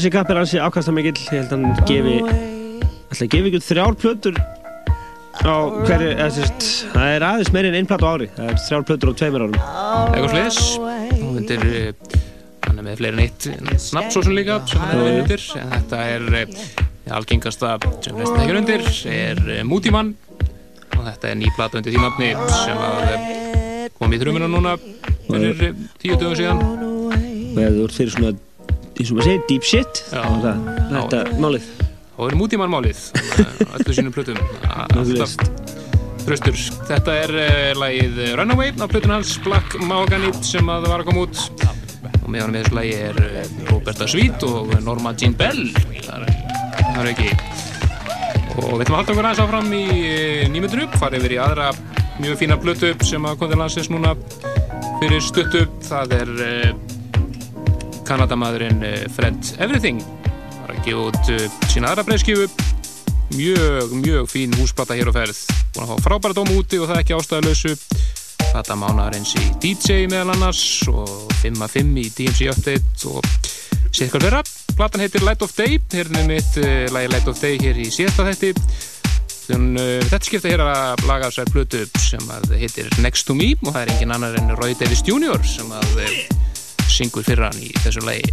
Þessi kapp er ansi ákastamikill, ég held að hann gefi, ætla að gefa ykkur þrjár plötur á hverju, það er aðeins meiri en einn plötu á ári, það er þrjár plötur á tveimur árum. Eitthvað sliðis og undir eh, hann er með fleiri en eitt sem líka sem hann er undir. En þetta er eh, algengasta sem flest þekkir undir er eh, Mútímann og þetta er ný plata undir því nafni sem að eh, kom í þrjumina núna fyrir tíu dögum síðan. Og ef þú ert fyrir svona, eins og maður segir, deep shit, það, þetta er málið. og er Mútímann málið eh, á öllu sínum plötum. Alltaf þröstur þetta er lagið Runaway á plötun hans Black Mahogany sem að var að koma út. Og með hann með þessu lagi er uh, Roberta Sweet og Norma Jean Bell. Það er, það ekki. Og við ætlum að halda okkur aðeins áfram í uh, nýmyndinu fara yfir í aðra mjög fína plötu sem að kom til landsins núna. Fyrir stuttu það er Kanadamadurinn uh, Fred Everything. Var að gefa út uh, sína aðra breyðskifu mjög, mjög fín húsplata hér á ferð. Búin að fá frábæra dóm úti og það ekki ástæðalösu plata mánaðarins í DJ meðal annars og 5 að 5 í DMC Update og sér eitthvað fyrra platan heitir Light of Day. Hérna er mitt uh, lagi Light of Day hér í síðasta þetti þetta skipta hér að laga sér plötu sem að heitir Next to Me og það er engin annar en Roy Davis Jr. sem að syngur fyrir hann í þessu lagi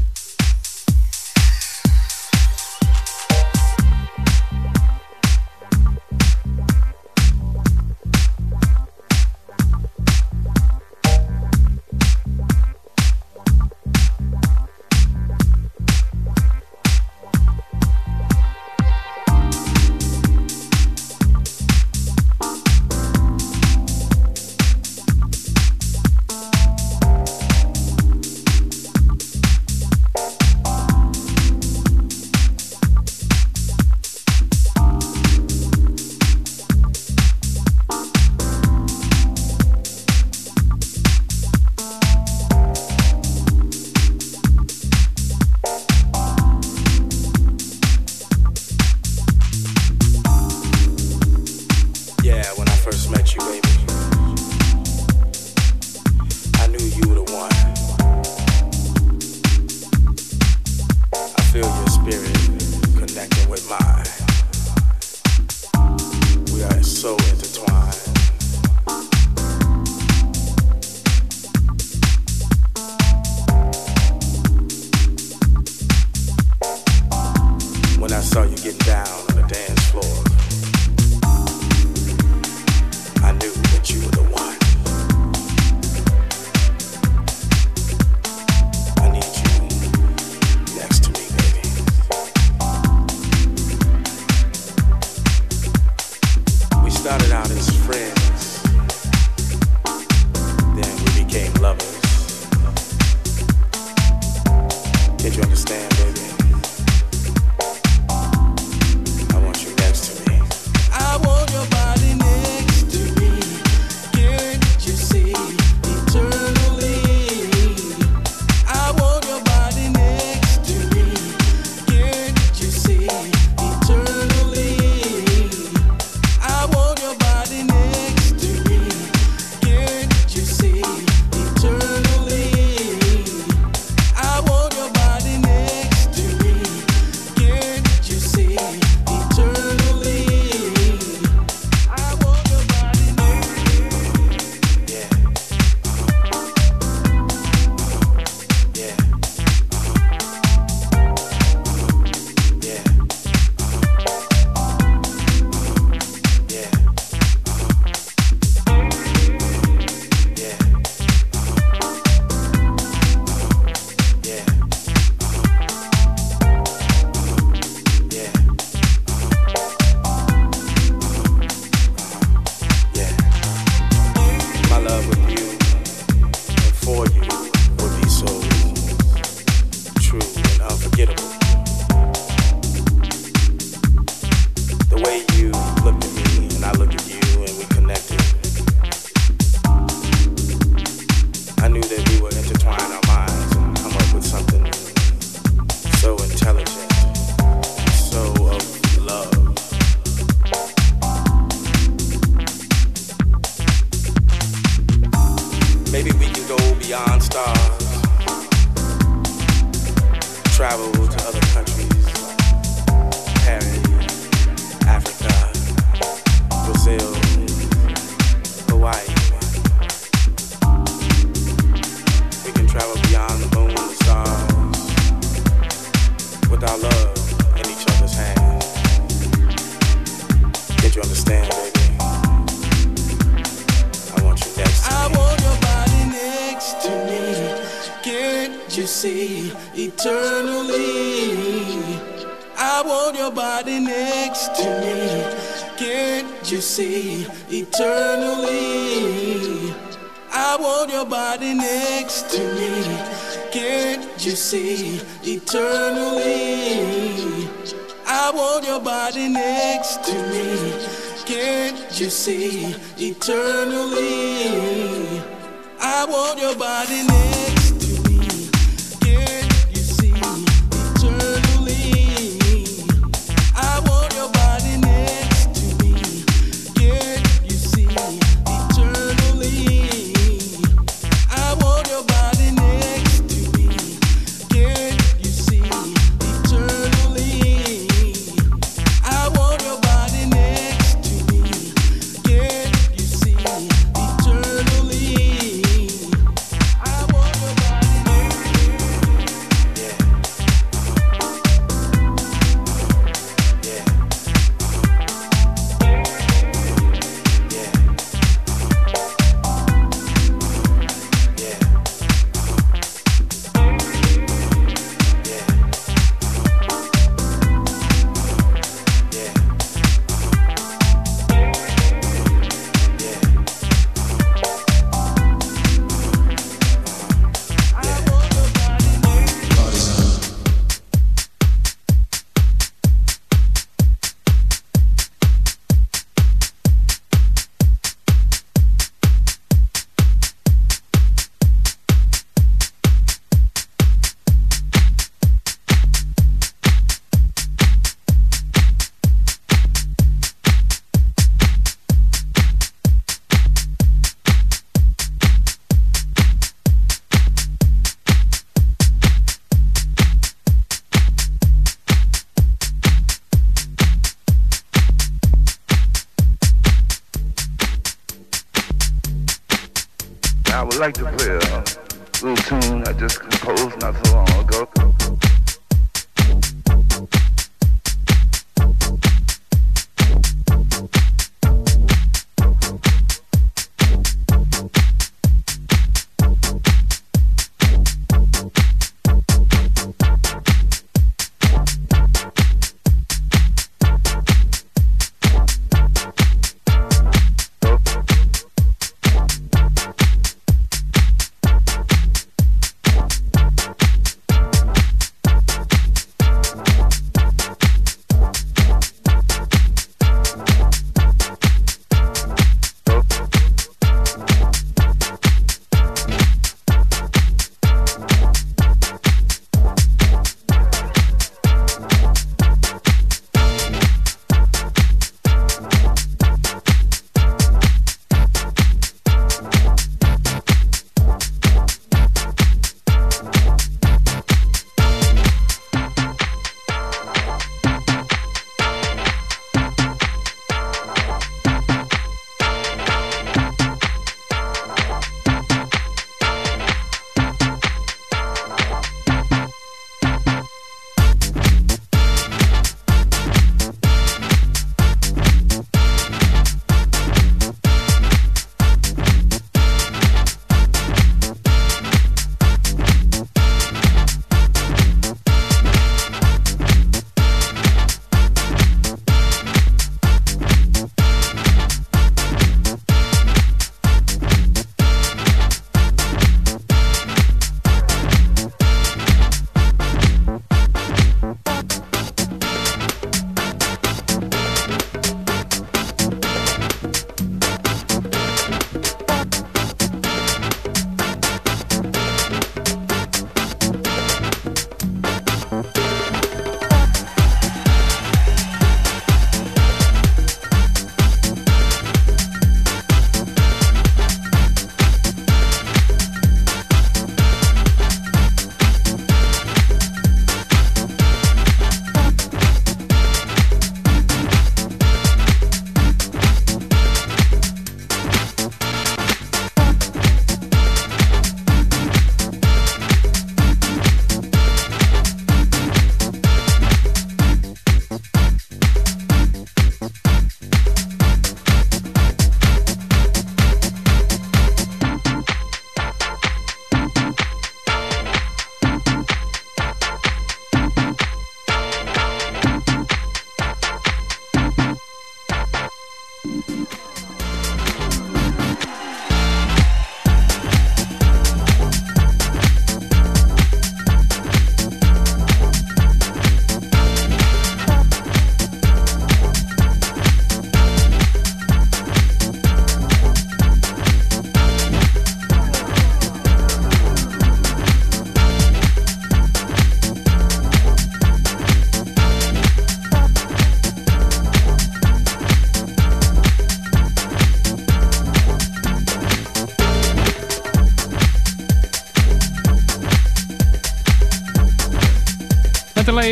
I would like to play a little tune I just composed not so long ago.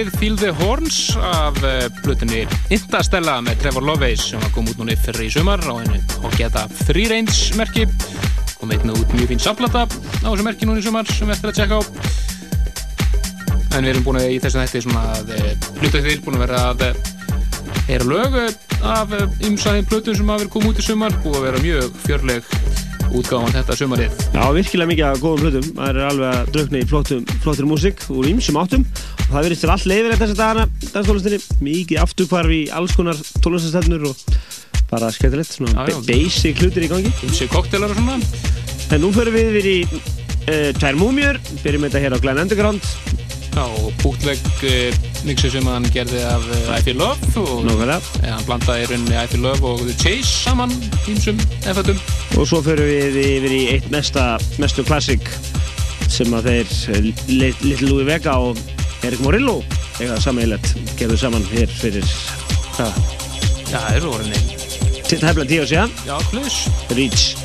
Lagið Feel the Horns af blutinni Interstella með Trevor Loveys sem kom út núna fyrir í sumar á hennu og geta free range merki kom einnig út mjög fín samplata á þessu merki núna í sumar sem við eftir að tjekka á en við erum búin að í þessu þætti svona að hluta til búin að vera að lög eh, af ymsaðin plötum sem hafa verið komið út í sumar búið að vera mjög fjörleg útgáðan þetta sumarið Já, virkilega mikið af góðum hlutum. Það er alveg að draugna í flottum, flottir músík úr ýmsum áttum. Það verið til allt leifilegt þessa dagana, danstólustinni. Mikið afturkvarf í alls konar tólustinstefnur og bara skemmtilegt, svona Já, já. ba- basic hlutir í gangi. ymsi koktelar og svona En nú förum við yfir í uh, tvær múmjur, byrjum þetta hér á Glenn Underground. Já, og bútleg uh, mixu sem hann gerði af uh, I Feel Love og eh, hann blandaði í rauninni I Feel Love og The Chase saman ímsum efættum Og svo förum við yfir í eitt mesta, mestu klassik sem að þeir eh, Li- Little Louis Vega og Erik Morillo eiga sammeilett, gerðu saman hér fyrir hvað, Já, það eru orðinni til tæfla tíu og síðan. Já, plus Reach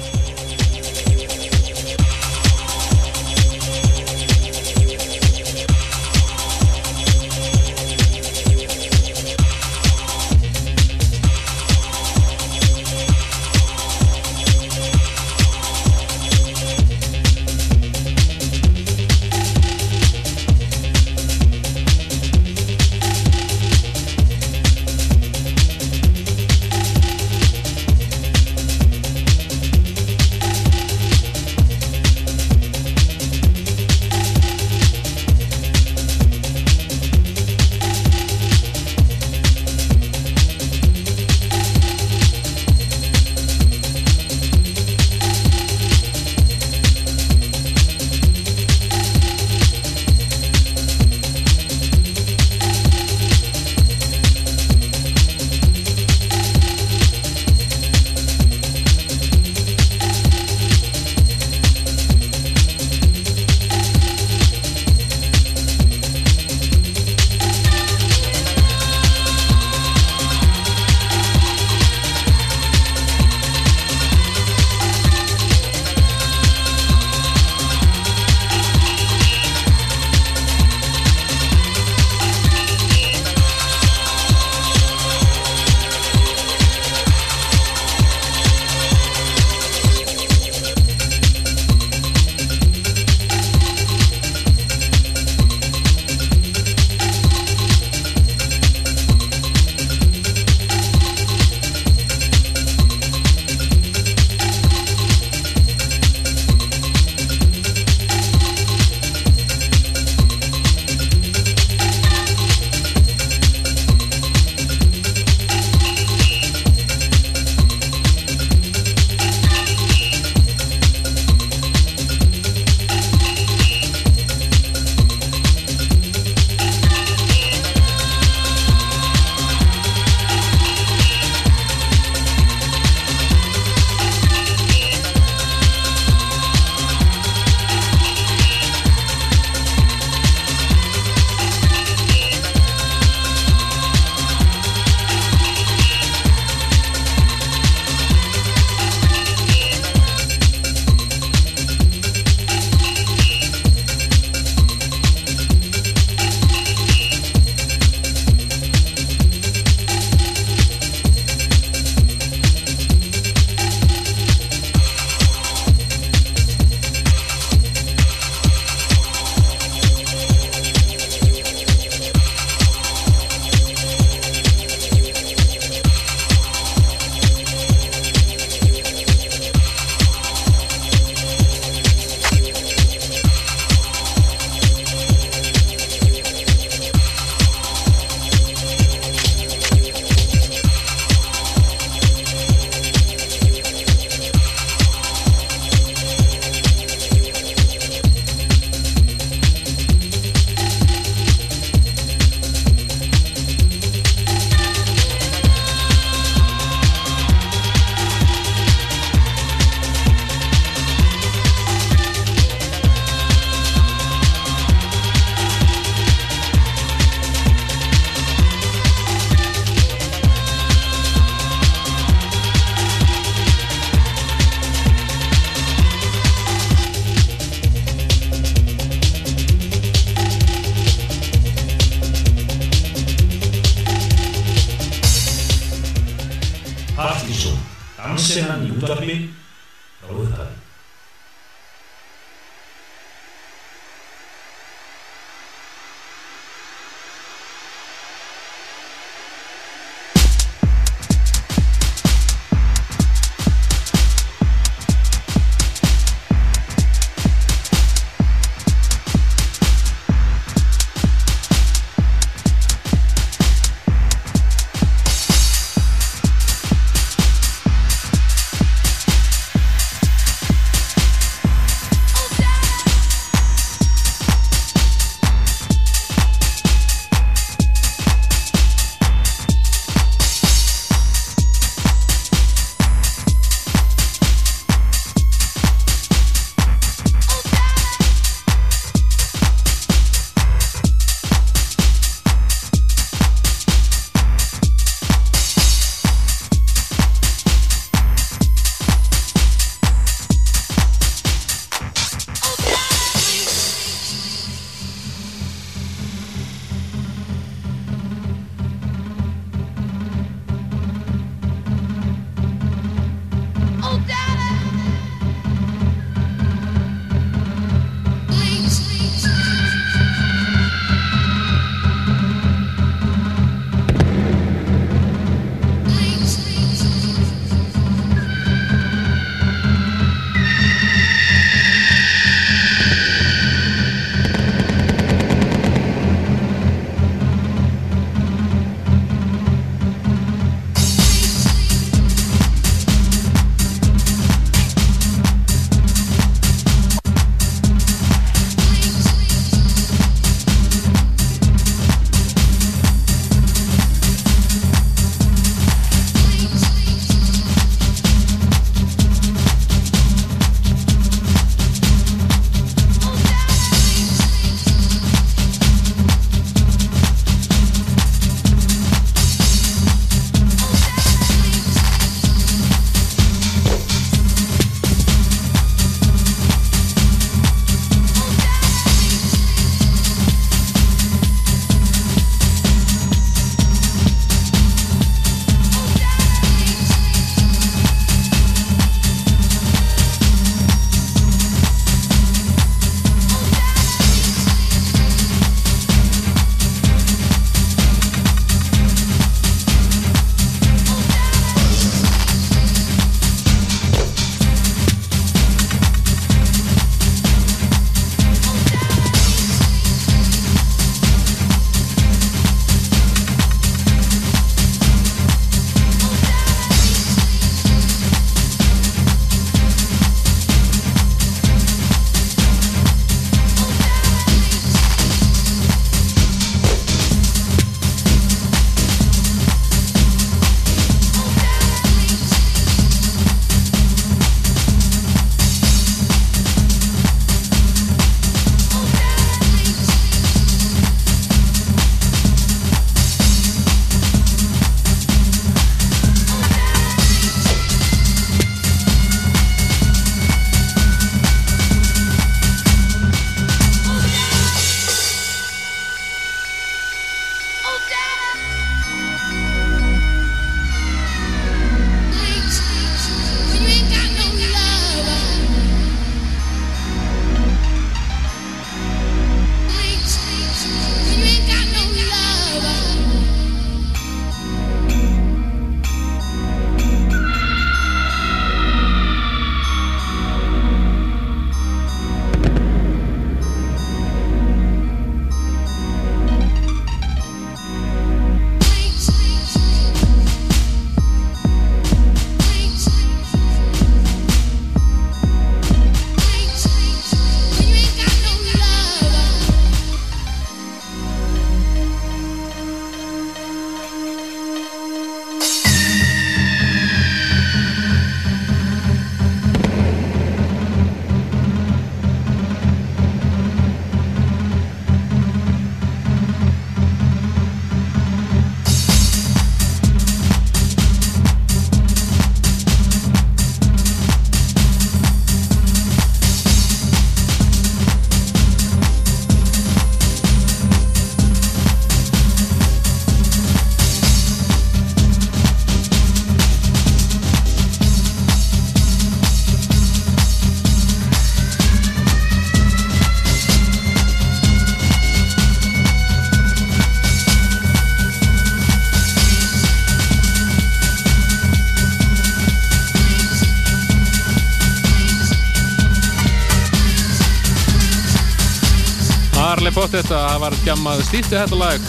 flott þetta, það var gjammað stýtti þetta lag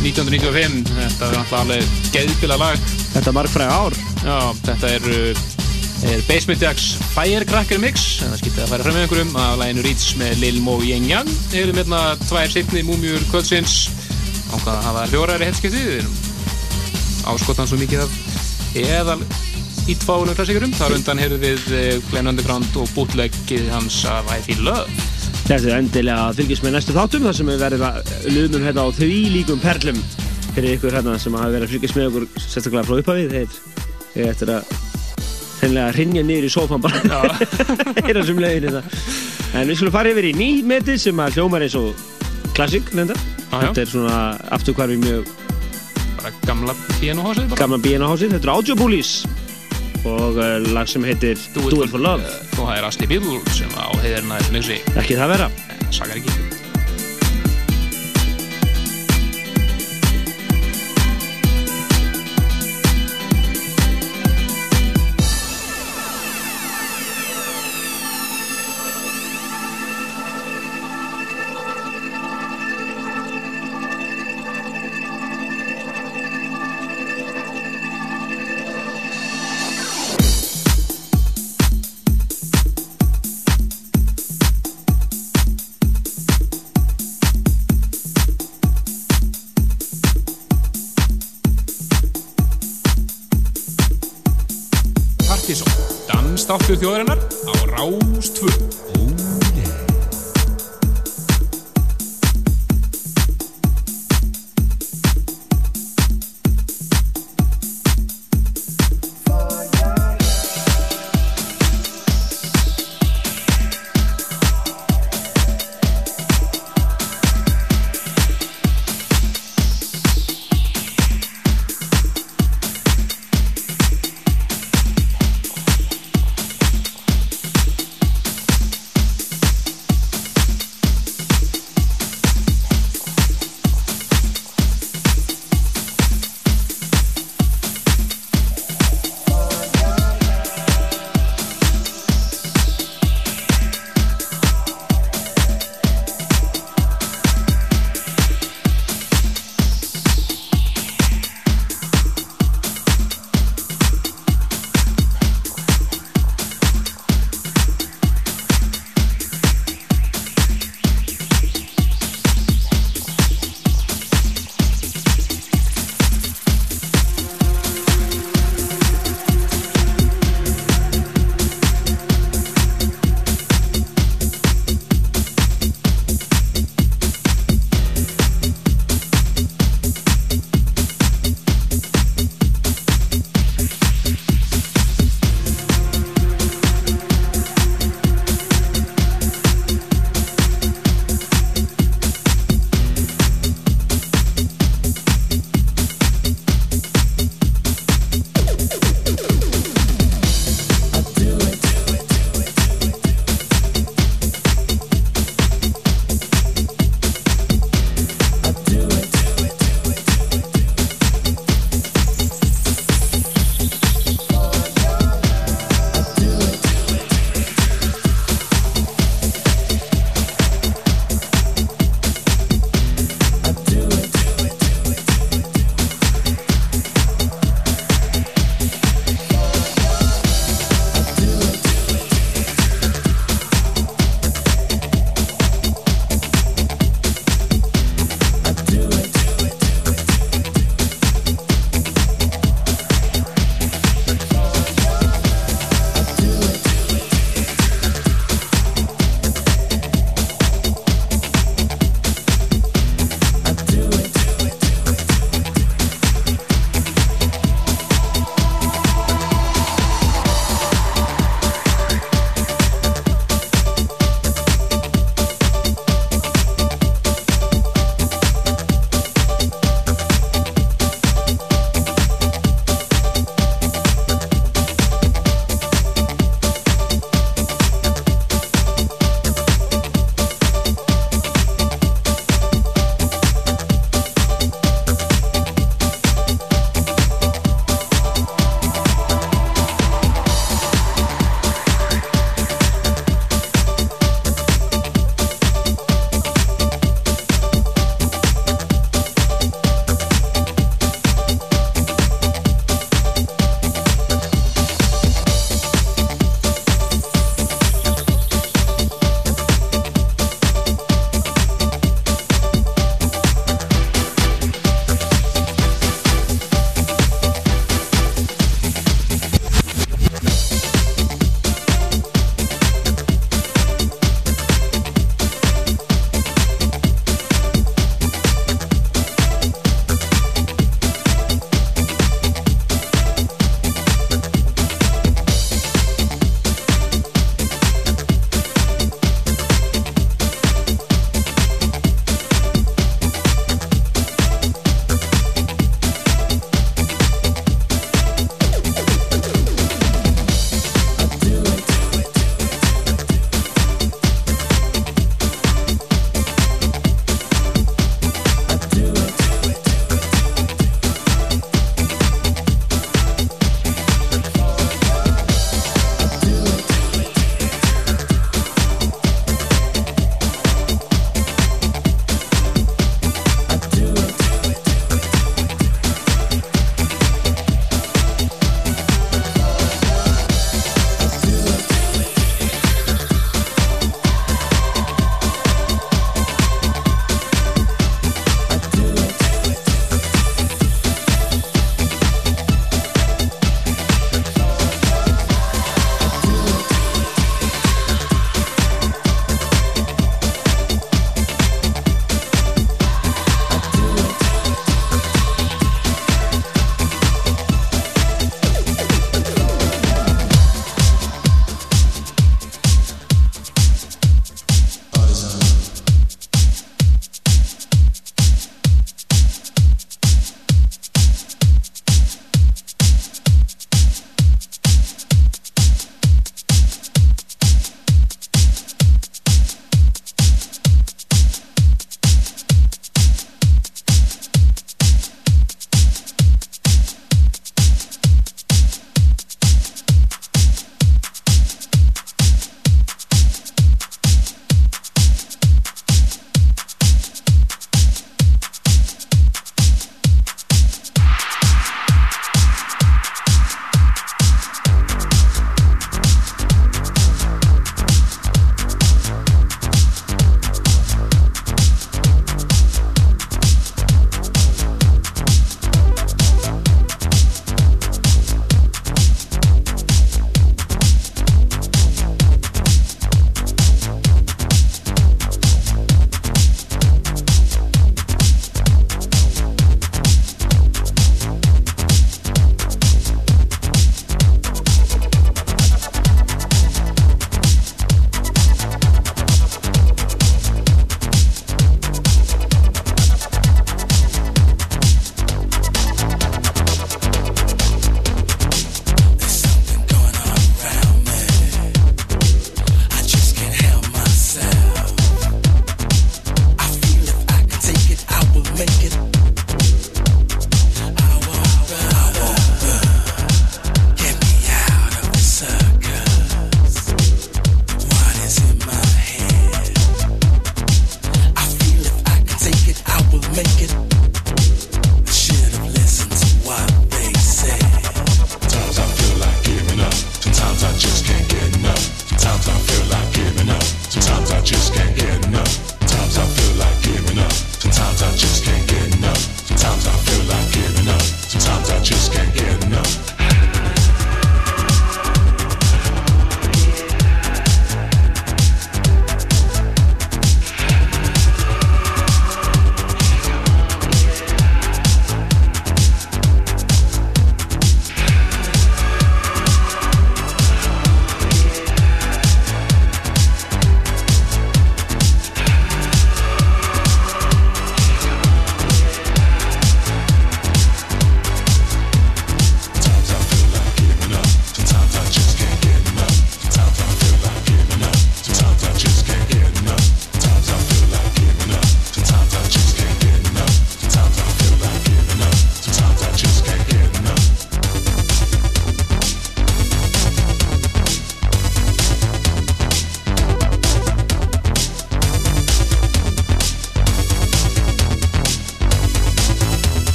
1995, þetta er alveg geðbila lag. Þetta er margfræg ár. Já, þetta er, uh, er Basement Jacks Firecracker Mix, en það skiptið að færa fram með einhverjum að læginu Reach með Lil Mo Yang Yang. Við erum hérna tvær seinni múmjur kvöldsins, ákvað að hafa hljóraðri erum áskotan svo mikið af eðal ítfáunum klassikurum. Þar undan heyrðum við eh, Glenn Underground og bootleggið hans af I Feel Love. Þetta er endilega að fylgjast með næstu þáttum þar sem við verðum að lumum hérna á því líkum perlum fyrir ykkur hérna sem hafa verið að fylgjast með okkur sérstaklega frá upphafið þeir eftir að hreinlega rinja niður í sófan bara. Heyra sem leiðin þetta en við skulum fara yfir í nýmetið sem að hljómar eins og Já, já. þetta er svona afturkvarfi mjög Bara gamla pianohásið bara. gaman bíinahásið þetta er Audio Police og uh, lag sem heitir Do It For Love og það er Asli Bíbl sem á heiðirna þessu mixi ekki það vera sakar ekki þjóðarinnar á Rás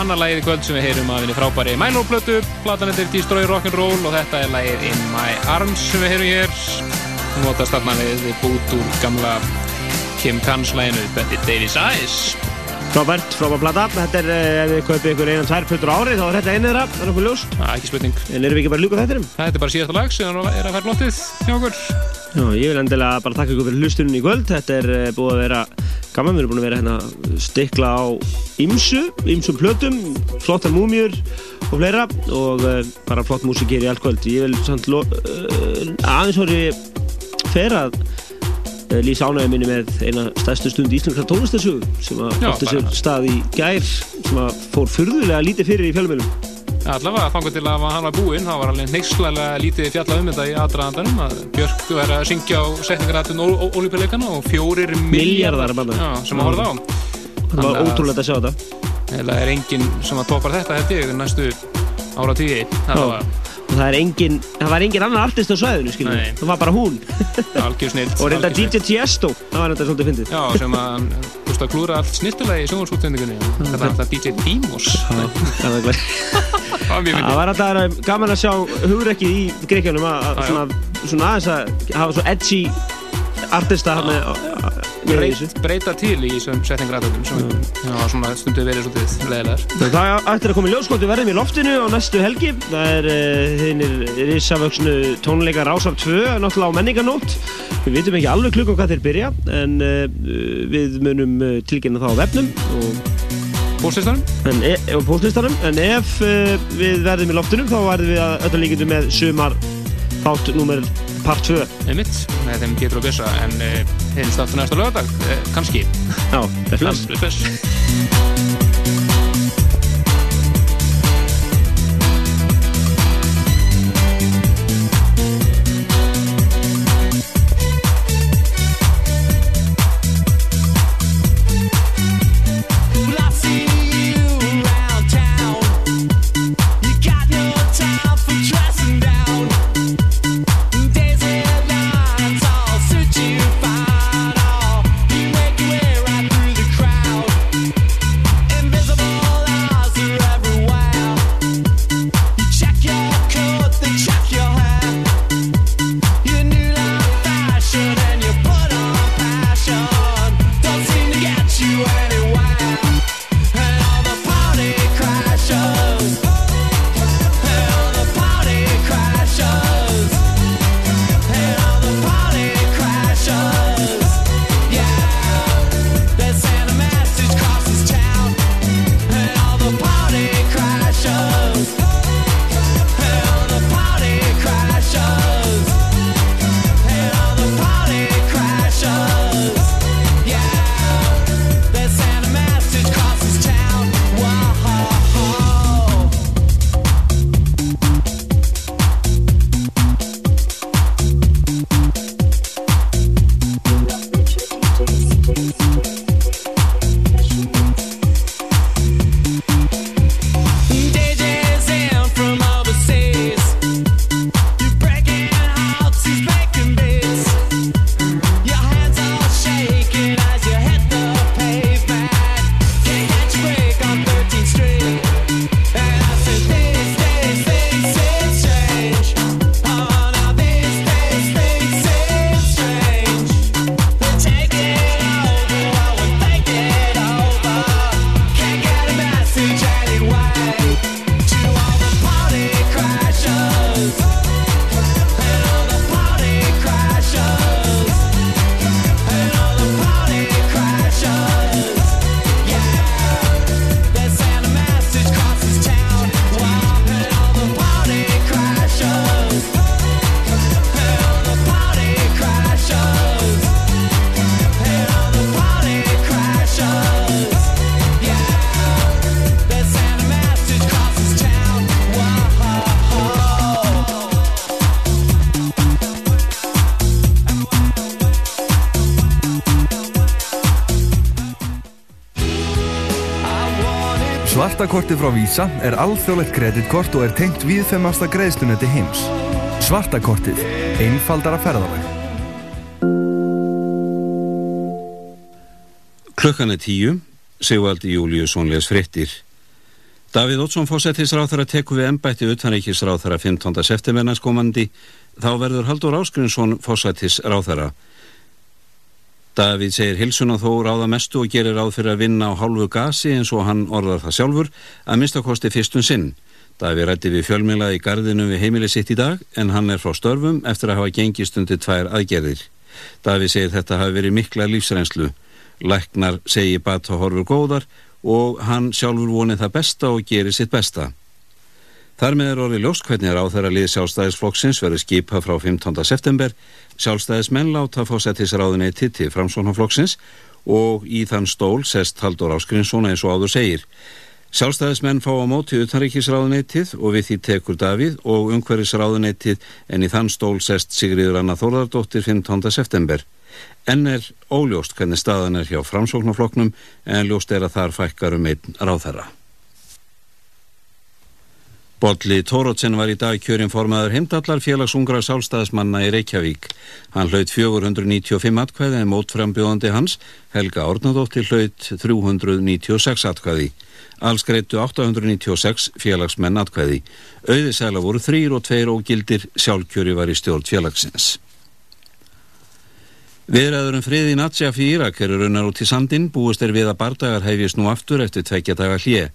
annar lagið í kvöld sem við heyrum af henni frábæri Mænóplötu, platan þetta er Destroy Rock'n'Roll og þetta er lagið In My Arms sem við heyrum hér. Hún notast þarna við bút úr gamla Kim Kans laginu Betty Davis Eyes. Frábært, frábært plata. Þetta er, eh, ef við kaupið ykkur einan tvær plötur á ári, þá er þetta einið þeirra, það er okkur ljóst. Það er ekki spurning. En erum við ekki bara að ljúka þettinum? Þetta er bara síðasta lag sem er að færa lottið hjá okkur. Já, ég vil endilega bara þakka ykkur fyrir hlustunum í kvöld. Þetta er eh, búið að vera gaman, við erum búin að vera hérna stikla á ymsu, ymsum plötum, flottar múmjur og fleira og uh, bara flott músik hér í allt kvöld. Ég vil samt uh, aðeins horfi fer að uh, lýsa ánægja minni með eina stærstu stund íslenskra tónlistarsögu sem að bara- sér stað í gær sem að fór furðulega lítið fyrir í fjölmjölum. Allavega, þangar til að hann var búinn, það var alveg neykslega lítið fjalla um þetta í aðdraðandanum að Björk er að syngja á setningarættun ólípileikana og fjórir já, sem að horfa á. Það var ótrúlega að sjá þetta. Eða er enginn sem að toppar þetta held ég næstu ára tíði. Það engin, það var engin annar artist á svæðinu. Það var bara hún. Og reynda DJ Tiesto, það var reynda svolítið fyndið. Sem að, klúra allt snirtilega í sjónvarsútsendingunni. Þetta er alltaf DJ Dimos. Það var var var alltaf gaman að sjá hugrekkið í Greikjanum að svona, aðeins að hafa svo edgy artista Breyt, breyta til í þessum setningarættun sem já, svona stundu verið svolítið leðilegar. Það ættir að koma í ljóskot við verðum í loftinu á næstu helgi. Það er uh, hinnir risavöksnu tónleika Rásar 2 náttúrulega á menninganót við vitum ekki alveg klukkan hvað þeir byrja en uh, við munum uh, tilkynna það á vefnum og Póstlistanum? En, e póstlistanum. En ef við verðum í loftinu þá verðum við að öllu líkindum með sumar þátt númer part 2 Einmitt, með þeim getur og bjössa en uh, heimst aftur næsta lögadag, uh, kannski. Já, bless. Bless, Svartakortið frá Visa er alþjóðlegt kreditkort og er tengt viðfemmasta greiðslunetti heims. Svartakortið. Einfaldara ferðalag. Klukkan er tíu, Sigvaldi Júliusson les fréttir Davíð Ótsson fósettisráþara tekur við embætti utanríkisráþara 15. september næstkomandi þá verður Haldur Áskrinsson fósettisráþara. Davíð segir hilsuna þó ráða mestu og gerir ráð fyrir að vinna á hálfu gasi eins og hann orðar það sjálfur að minnstakosti fyrstun sinn. Davíð rætti við fjölmila í gardinu við heimili sitt í dag en hann er frá störfum eftir að hafa gengist undir tvær aðgerðir. Davíð segir þetta hafi verið mikla lífsreynslu. Læknar segi bata horfur góðar og hann sjálfur vonið það besta og gerir sitt besta. Þar með er orðið ljóst hvernig er á þeirra lið sjálfstæðisflokksins verið skipa frá 15. september. Sjálfstæðismenn láta fósettisráðuneyti til framsóknarflokksins og í þann stól sest Haldur Áskrinsson eins og áður segir. Sjálfstæðismenn fá á móti utanríkisráðuneytið og við því tekur Davíð og umhverfisráðuneytið en í þann stól sest Sigriður Anna Þórðardóttir 15. september. En er óljóst hvernig staðan er hjá framsóknarflokknum en ljóst er að þar fækkar um einn ráðherra. Bolli Tórótsen var í dag kjörin formaður heimdallar félagsungra sálstæðismanna í Reykjavík. Hann hlaut 495 atkvæði en mótframbjóðandi hans, Helga Ornadóttir, hlaut 396 atkvæði. Alls greitu 896 félagsmenn atkvæði. Auðisæla voru þrýr og tveir ógildir sjálfkjöri var í stjórn félagsins. Viðræður um friði Natsjaf í Írak eru raunar út í sandin, búist er við að bardagar hefjist nú aftur eftir tvekja daga hlje.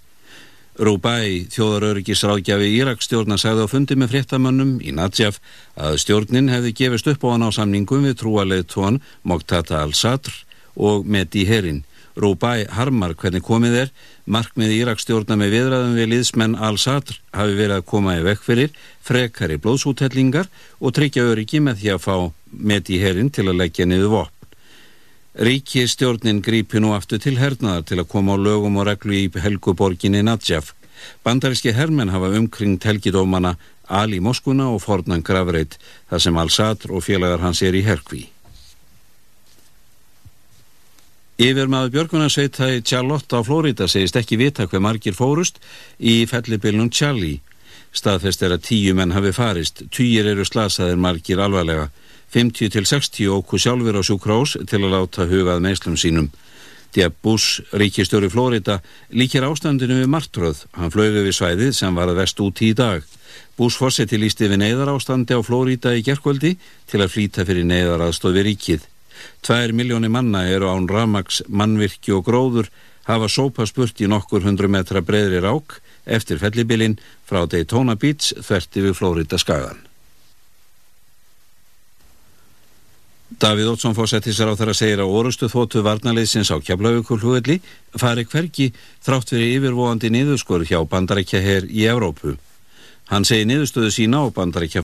Rúbæ, þjóðaröryggisráðgjafi Írakstjórna sagði á fundi með fréttamönnum í Natsjaf að stjórnin hefði gefist upp á hann á samningum við trúalið tón Moktata al-Sadr og Medi Herin. Rúbæ harmar hvernig komið er, markmið Írakstjórna með viðræðum við liðsmenn al-Sadr hafi verið að koma í vekk fyrir frekari blóðsúthellingar og tryggja öryggi með því að fá Medi Herin til að leggja niður vopn. Ríki stjórnin grípi nú aftur til hernaðar til að koma á lögum og reglu í helguborginni Nadjaf. Bandaríski hermenn hafa umkringt helgidómana Ali Moskuna og fornan Gravreit þar sem Al-Sadr og félagar hans er í herkví. Yfir maður Björgunarsveita í Charlotte á Flórida segist ekki vita hver margir fórust í fellibilnum Charlie. Staðfest er að tíu menn hafi farist, týjir eru slasaðir margir alvarlega. 50 til 60 óku sjálfur á sjúkrós til að láta hugað meðslum sínum. Diab Bush, ríkistjóri Flórida, líkir ástandinu við martröð. Hann flögu við svæðið sem var að vest út í dag. Bush fórseti lísti við neyðar ástandi á Flórida í gerkvöldi til að flýta fyrir neyðar aðstóð við ríkið. Tvær miljóni manna eru án ramags, mannvirki og gróður hafa sópa spurt í nokkur hundru metra breyðri rák eftir fellibilinn frá Daytona Beach þverti við Flórida skagan. Davíð Ótsson fórsettisar á þeirra segir að orustu þóttu varnaliðsins á kjaflaugukulhugalli fari hverki þrátt fyrir yfirvóandi niðurskur hjá bandarækja her í Evrópu. Hann segir niðurstöðu sína og bandarækja